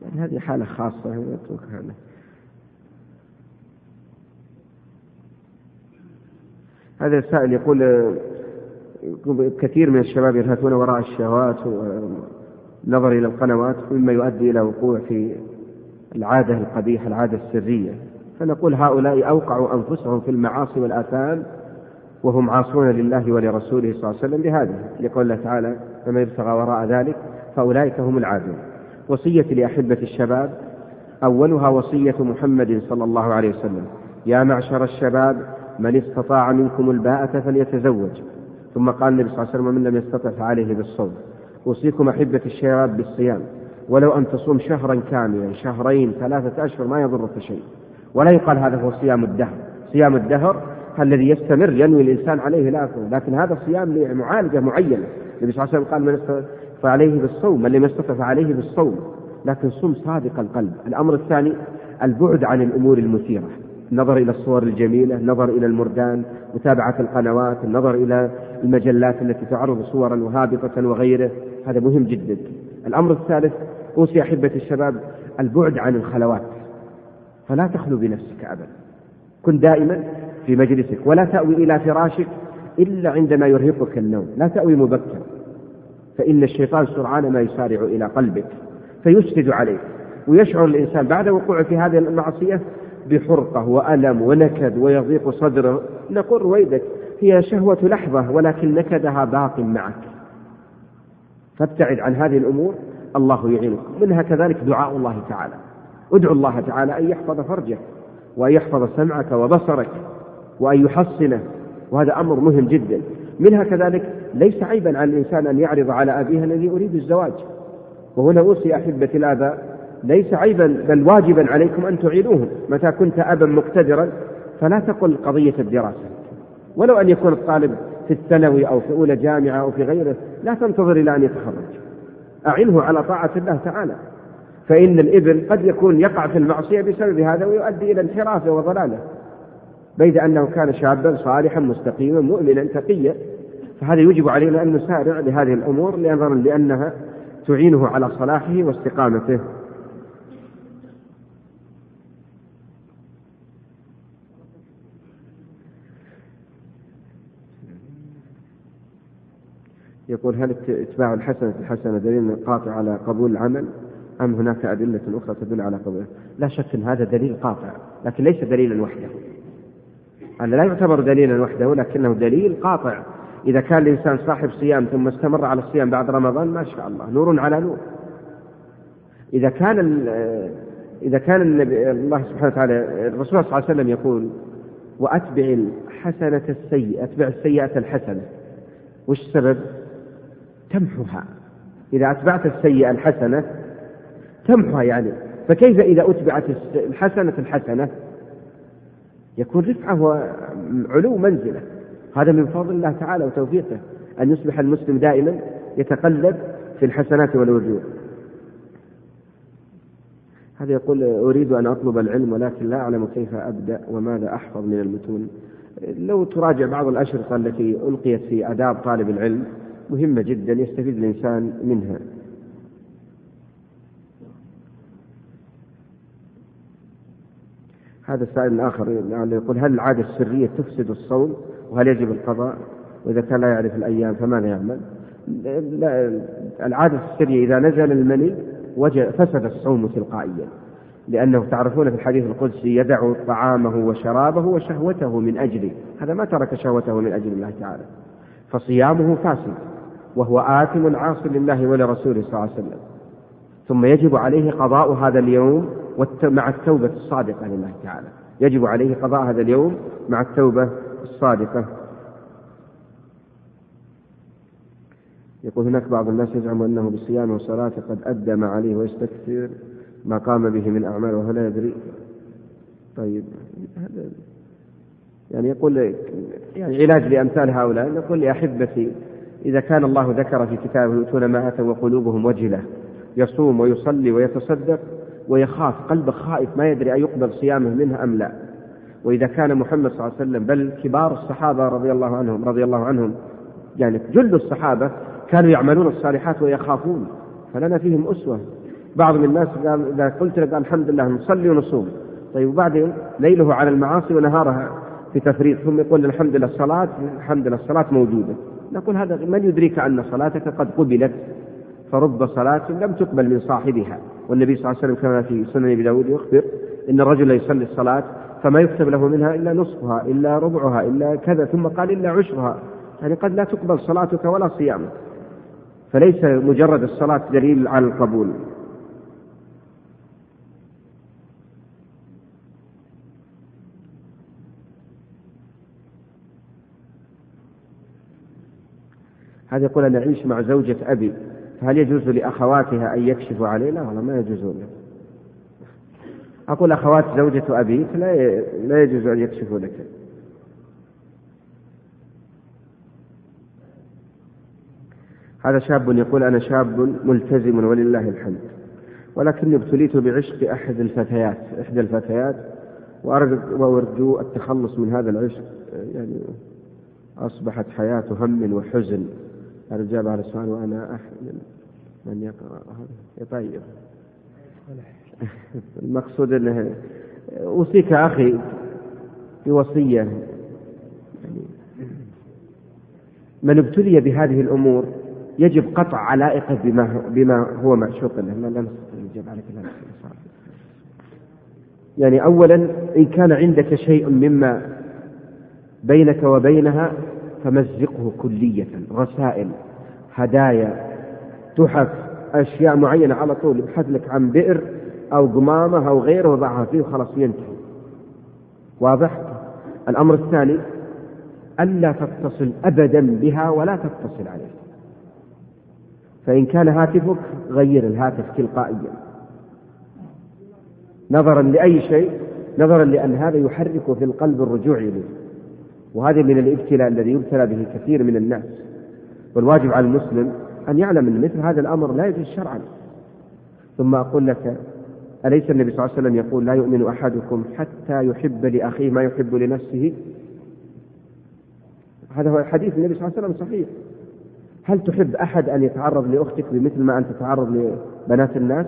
يعني هذه حالة خاصة. نتركها هذا السائل يقول كثير من الشباب يلهثون وراء الشهوات والنظر إلى القنوات مما يؤدي إلى وقوع في العادة القبيحة العادة السرية. فنقول هؤلاء أوقعوا أنفسهم في المعاصي والآثام وهم عاصون لله ولرسوله صلى الله عليه وسلم بهذا لقول الله تعالى فما يبتغى وراء ذلك فأولئك هم العادون. وصية لأحبة الشباب أولها وصية محمد صلى الله عليه وسلم يا معشر الشباب من استطاع منكم الباءة فليتزوج. ثم قال النبي صلى الله عليه وسلم من لم يستطع فعليه بالصوم. أوصيكم أحبة الشباب بالصيام. ولو أن تصوم شهرا كاملا شهرين ثلاثة أشهر ما يضرك شيء. ولا يقال هذا هو صيام الدهر. صيام الدهر الذي يستمر ينوي الإنسان عليه لا لكن هذا صيام لمعالجة معينة. النبي صلى الله عليه وسلم قال من استطاع فعليه بالصوم. من لم يستطع فعليه بالصوم. لكن صم صادق القلب. الأمر الثاني البعد عن الأمور المثيرة. النظر إلى الصور الجميلة النظر إلى المردان متابعة القنوات النظر إلى المجلات التي تعرض صورا وهابطة وغيره. هذا مهم جدا. الأمر الثالث أوصي أحبة الشباب البعد عن الخلوات. فلا تخلو بنفسك أبدا. كن دائما في مجلسك ولا تأوي إلى فراشك إلا عندما يرهقك النوم. لا تأوي مبكر فإن الشيطان سرعان ما يسارع إلى قلبك فيسجد عليك. ويشعر الإنسان بعد وقوعه في هذه المعصية بحرقة وألم ونكد ويضيق صدره نقول رويدك هي شهوة لحظة ولكن نكدها باق معك. فابتعد عن هذه الأمور الله يعينك. منها كذلك دعاء الله تعالى. ادعو الله تعالى أن يحفظ فرجك وأن يحفظ سمعك وبصرك وأن يحصنه. وهذا أمر مهم جدا. منها كذلك ليس عيبا على الإنسان أن يعرض على أبيه الذي يريد الزواج. وهنا أوصي أحبتي الآباء ليس عيبا بل واجبا عليكم أن تعينوهم متى كنت أبا مقتدرا فلا تقل قضية الدراسة. ولو أن يكون الطالب في الثانوي أو في أولى جامعة أو في غيره لا تنتظر إلى أن يتخرج. أعنه على طاعة الله تعالى. فإن الابن قد يكون يقع في المعصية بسبب هذا ويؤدي إلى انحرافه وضلاله. بيد أنه كان شابا صالحا مستقيما مؤمنا تقيا. فهذا يجب علينا أن نسارع لهذه الأمور نظرا لأنها تعينه على صلاحه واستقامته. يقول هل اتباع الحسنة الحسنة دليل قاطع على قبول العمل أم هناك أدلة أخرى تدل على قبوله لا شك أن هذا دليل قاطع لكن ليس دليلا وحده. هذا لا يعتبر دليلا وحده لكنه دليل قاطع. إذا كان الإنسان صاحب صيام ثم استمر على الصيام بعد رمضان ما شاء الله نور على نور. إذا كان إذا كان النبي الله سبحانه وتعالى الرسول صلى الله عليه وسلم يقول وأتبع الحسنة السيئة أتبع السيئة الحسنة. وش السبب؟ تمحها إذا أتبعت السيئة الحسنة تمحها يعني. فكيف إذا أتبعت الحسنة الحسنة؟ يكون رفعة وعلو منزلة. هذا من فضل الله تعالى وتوفيقه. أن يصبح المسلم دائما يتقلب في الحسنات والوجوه. هذا يقول أريد أن أطلب العلم ولكن لا أعلم كيف أبدأ وماذا أحفظ من المتون. لو تراجع بعض الأشرطة التي ألقيت في آداب طالب العلم مهمة جدا يستفيد الإنسان منها. هذا السائل الآخر يعني يقول هل العادة السرية تفسد الصوم؟ وهل يجب القضاء؟ وإذا كان لا يعرف الأيام فماذا يعمل؟ العادة السرية إذا نزل المني فسد الصوم تلقائيا. لأنه تعرفون في الحديث القدسي يدع طعامه وشرابه وشهوته من أجلي هذا ما ترك شهوته من أجل الله تعالى. فصيامه فاسد. وهو آثم عاص لله ولرسوله صلى الله عليه وسلم. ثم يجب عليه قضاء هذا اليوم مع التوبة الصادقة لله تعالى. يجب عليه قضاء هذا اليوم مع التوبة الصادقة. يقول هناك بعض الناس يزعم أنه بصيام وصلاة قد أدى ما عليه ويستكثر ما قام به من أعمال وهو لا يدري طيب هذا يعني يقول يعني علاج لأمثال هؤلاء. نقول يا أحبتي إذا كان الله ذكر في كتابه يؤتون ما أتوا وقلوبهم وجلة يصوم ويصلي ويتصدق ويخاف قلبه خائف ما يدري أيقبل صيامه منها أم لا. وإذا كان محمد صلى الله عليه وسلم بل كبار الصحابة رضي الله عنهم رضي الله عنهم يعني جل الصحابة كانوا يعملون الصالحات ويخافون فلنا فيهم أسوة. بعض من الناس قال إذا قلت قال الحمد لله نصلي ونصوم. طيب وبعدين ليله على المعاصي ونهارها في تفريط ثم يقول الحمد لله الصلاة الحمد لله الصلاة موجودة. نقول هذا من يدريك أن صلاتك قد قبلت فرب صلاة لم تقبل من صاحبها والنبي صلى الله عليه وسلم كما في سنن أبي داود يخبر إن الرجل يصلي الصلاة فما يكتب له منها إلا نصفها إلا ربعها إلا كذا ثم قال إلا عشرها. يعني قد لا تقبل صلاتك ولا صيامك. فليس مجرد الصلاة دليل على القبول. هذا يقول أنا أعيش مع زوجة أبي فهل يجوز لأخواتها أن يكشفوا عليه؟ لا والله ما يجوز. أقول أخوات زوجة أبيك لا لا يجوز أن يكشفوا لك. هذا شاب يقول أنا شاب ملتزم ولله الحمد ولكني ابتليت بعشق أحد الفتيات إحدى الفتيات وأرجو التخلص من هذا العشق يعني أصبحت حياة هم وحزن الرجال على السؤال وأنا أحمل من يقرأ؟ هذا طيب. المقصود أنه أوصيك أخي بوصية. يعني من ابتلي بهذه الأمور يجب قطع علائقه بما بما هو معشوق له. لا لا نستطيع عليك لا يعني أولا إن كان عندك شيء مما بينك وبينها فمزقه كلية رسائل هدايا تحف أشياء معينة على طول يبحث لك عن بئر أو قمامة أو غيره وضعها فيه وخلاص ينتهي. واضح؟ الأمر الثاني ألا تتصل أبدا بها ولا تتصل عليه فإن كان هاتفك غير الهاتف تلقائيا. نظرا لأي شيء؟ نظرا لأن هذا يحرك في القلب الرجوع إليه. وهذا من الابتلاء الذي يبتلى به كثير من الناس. والواجب على المسلم أن يعلم أن مثل هذا الأمر لا يجوز شرعا. ثم أقول لك أليس النبي صلى الله عليه وسلم يقول لا يؤمن أحدكم حتى يحب لأخيه ما يحب لنفسه؟ هذا هو حديث النبي صلى الله عليه وسلم صحيح. هل تحب أحد أن يتعرض لأختك بمثل ما أنت تتعرض لبنات الناس؟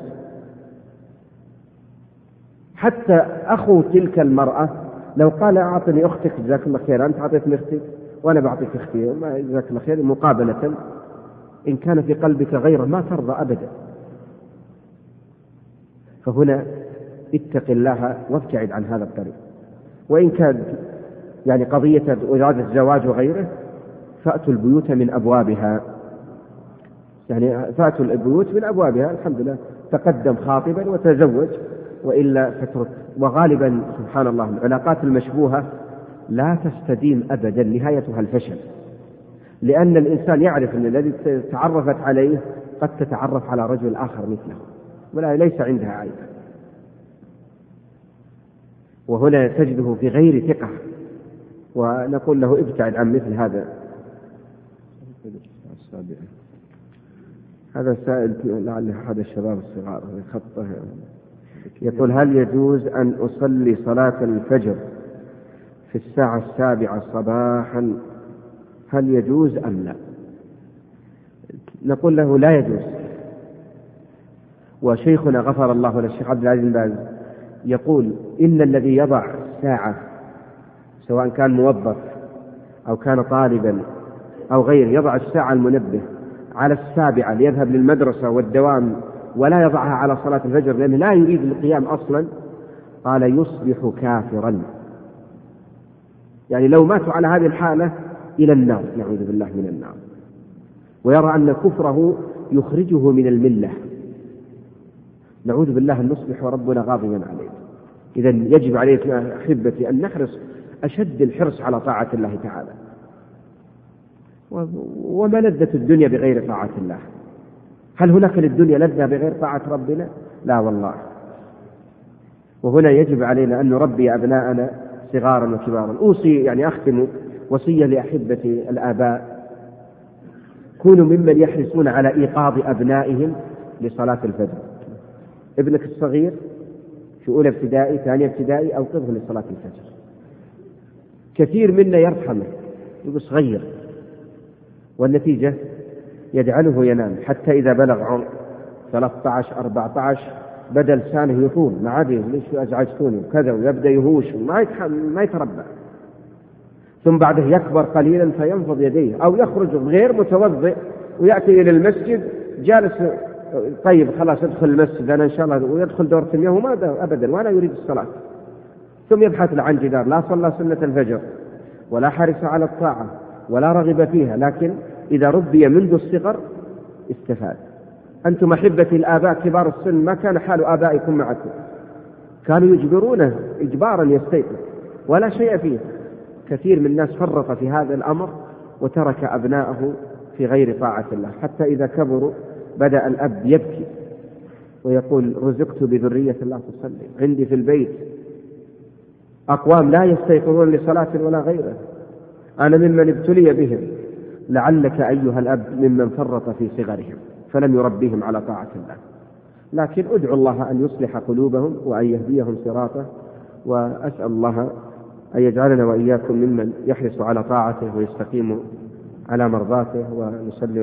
حتى أخو تلك المرأة لو قال أعطني أختك جزاك الله خير أنت أعطيتني أختك وأنا بعطيك أختي جزاك الله خير مقابلة. إن كان في قلبك غيره ما ترضى أبدا. فهنا اتق الله وابتعد عن هذا الطريق. وإن كان يعني قضية إرادة الزواج وغيره فأتوا البيوت من أبوابها. يعني فأتوا البيوت من أبوابها الحمد لله تقدم خاطبا وتزوج. وإلا فترك وغالبا سبحان الله العلاقات المشبوهة لا تستديم أبدا نهايتها الفشل. لأن الإنسان يعرف أن الذي تعرفت عليه قد تتعرف على رجل آخر مثله. ولا ليس عندها عيب. وهنا تجده في غير ثقة. ونقول له ابتعد عن مثل هذا. هذا سائل لعل أحد الشباب الصغار. خطه. يقول هل يجوز أن أصلي صلاة الفجر في الساعة السابعة صباحا؟ هل يجوز أم لا؟ نقول له لا يجوز. وشيخنا غفر الله له الشيخ عبد العزيز باز يقول إن الذي يضع ساعة سواء كان موظف أو كان طالبا أو غيره يضع الساعة المنبه على السابعة ليذهب للمدرسة والدوام ولا يضعها على صلاة الفجر لأنه لا يريد القيام أصلا. قال يصبح كافرا. يعني لو ماتوا على هذه الحالة إلى النار نعوذ بالله من النار. ويرى أن كفره يخرجه من الملة. نعوذ بالله أن نصبح وربنا غاضبا عليه إذا يجب علينا أحبتي أن نحرص أشد الحرص على طاعة الله تعالى. وما لذة الدنيا بغير طاعة الله؟ هل هناك للدنيا لذة بغير طاعة ربنا؟ لا والله. وهنا يجب علينا أن نربي أبناءنا صغارا وكبارا. أوصي يعني أختم وصية لأحبتي الآباء. كونوا ممن يحرصون على إيقاظ أبنائهم لصلاة الفجر. ابنك الصغير في أولى ابتدائي ثانية ابتدائي أوقظه لصلاة الفجر. كثير منا يرحمه يقول صغير. والنتيجة؟ يجعله ينام حتى إذا بلغ عمر. 13 14 بدا لسانه يطول. ما عاد ليش أزعجتوني؟ وكذا ويبدأ يهوش وما ما يتربى. ثم بعده يكبر قليلا فينفض يديه أو يخرج غير متوضئ ويأتي إلى المسجد. جالس طيب خلاص ادخل المسجد. أنا إن شاء الله ويدخل دورة المياه وما ابدا ولا يريد الصلاة. ثم يبحث عن جدار لا صلى سنة الفجر ولا حرص على الطاعة ولا رغب فيها. لكن إذا ربي منذ الصغر استفاد. أنتم أحبتي الآباء كبار السن ما كان حال آبائكم معكم. كانوا يجبرونه إجبارا يستيقظ ولا شيء فيه. كثير من الناس فرط في هذا الأمر وترك أبناءه في غير طاعة الله. حتى إذا كبروا بدأ الأب يبكي ويقول رزقت بذرية لا تصلي عندي في البيت أقوام لا يستيقظون لصلاة ولا غيره أنا ممن ابتلي بهم. لعلك أيها الأب ممن فرط في صغرهم فلم يربيهم على طاعة الله. لكن ادعو الله أن يصلح قلوبهم وأن يهديهم صراطه وأسأل الله أن يجعلنا وإياكم ممن يحرص على طاعته ويستقيم على مرضاته ونصلي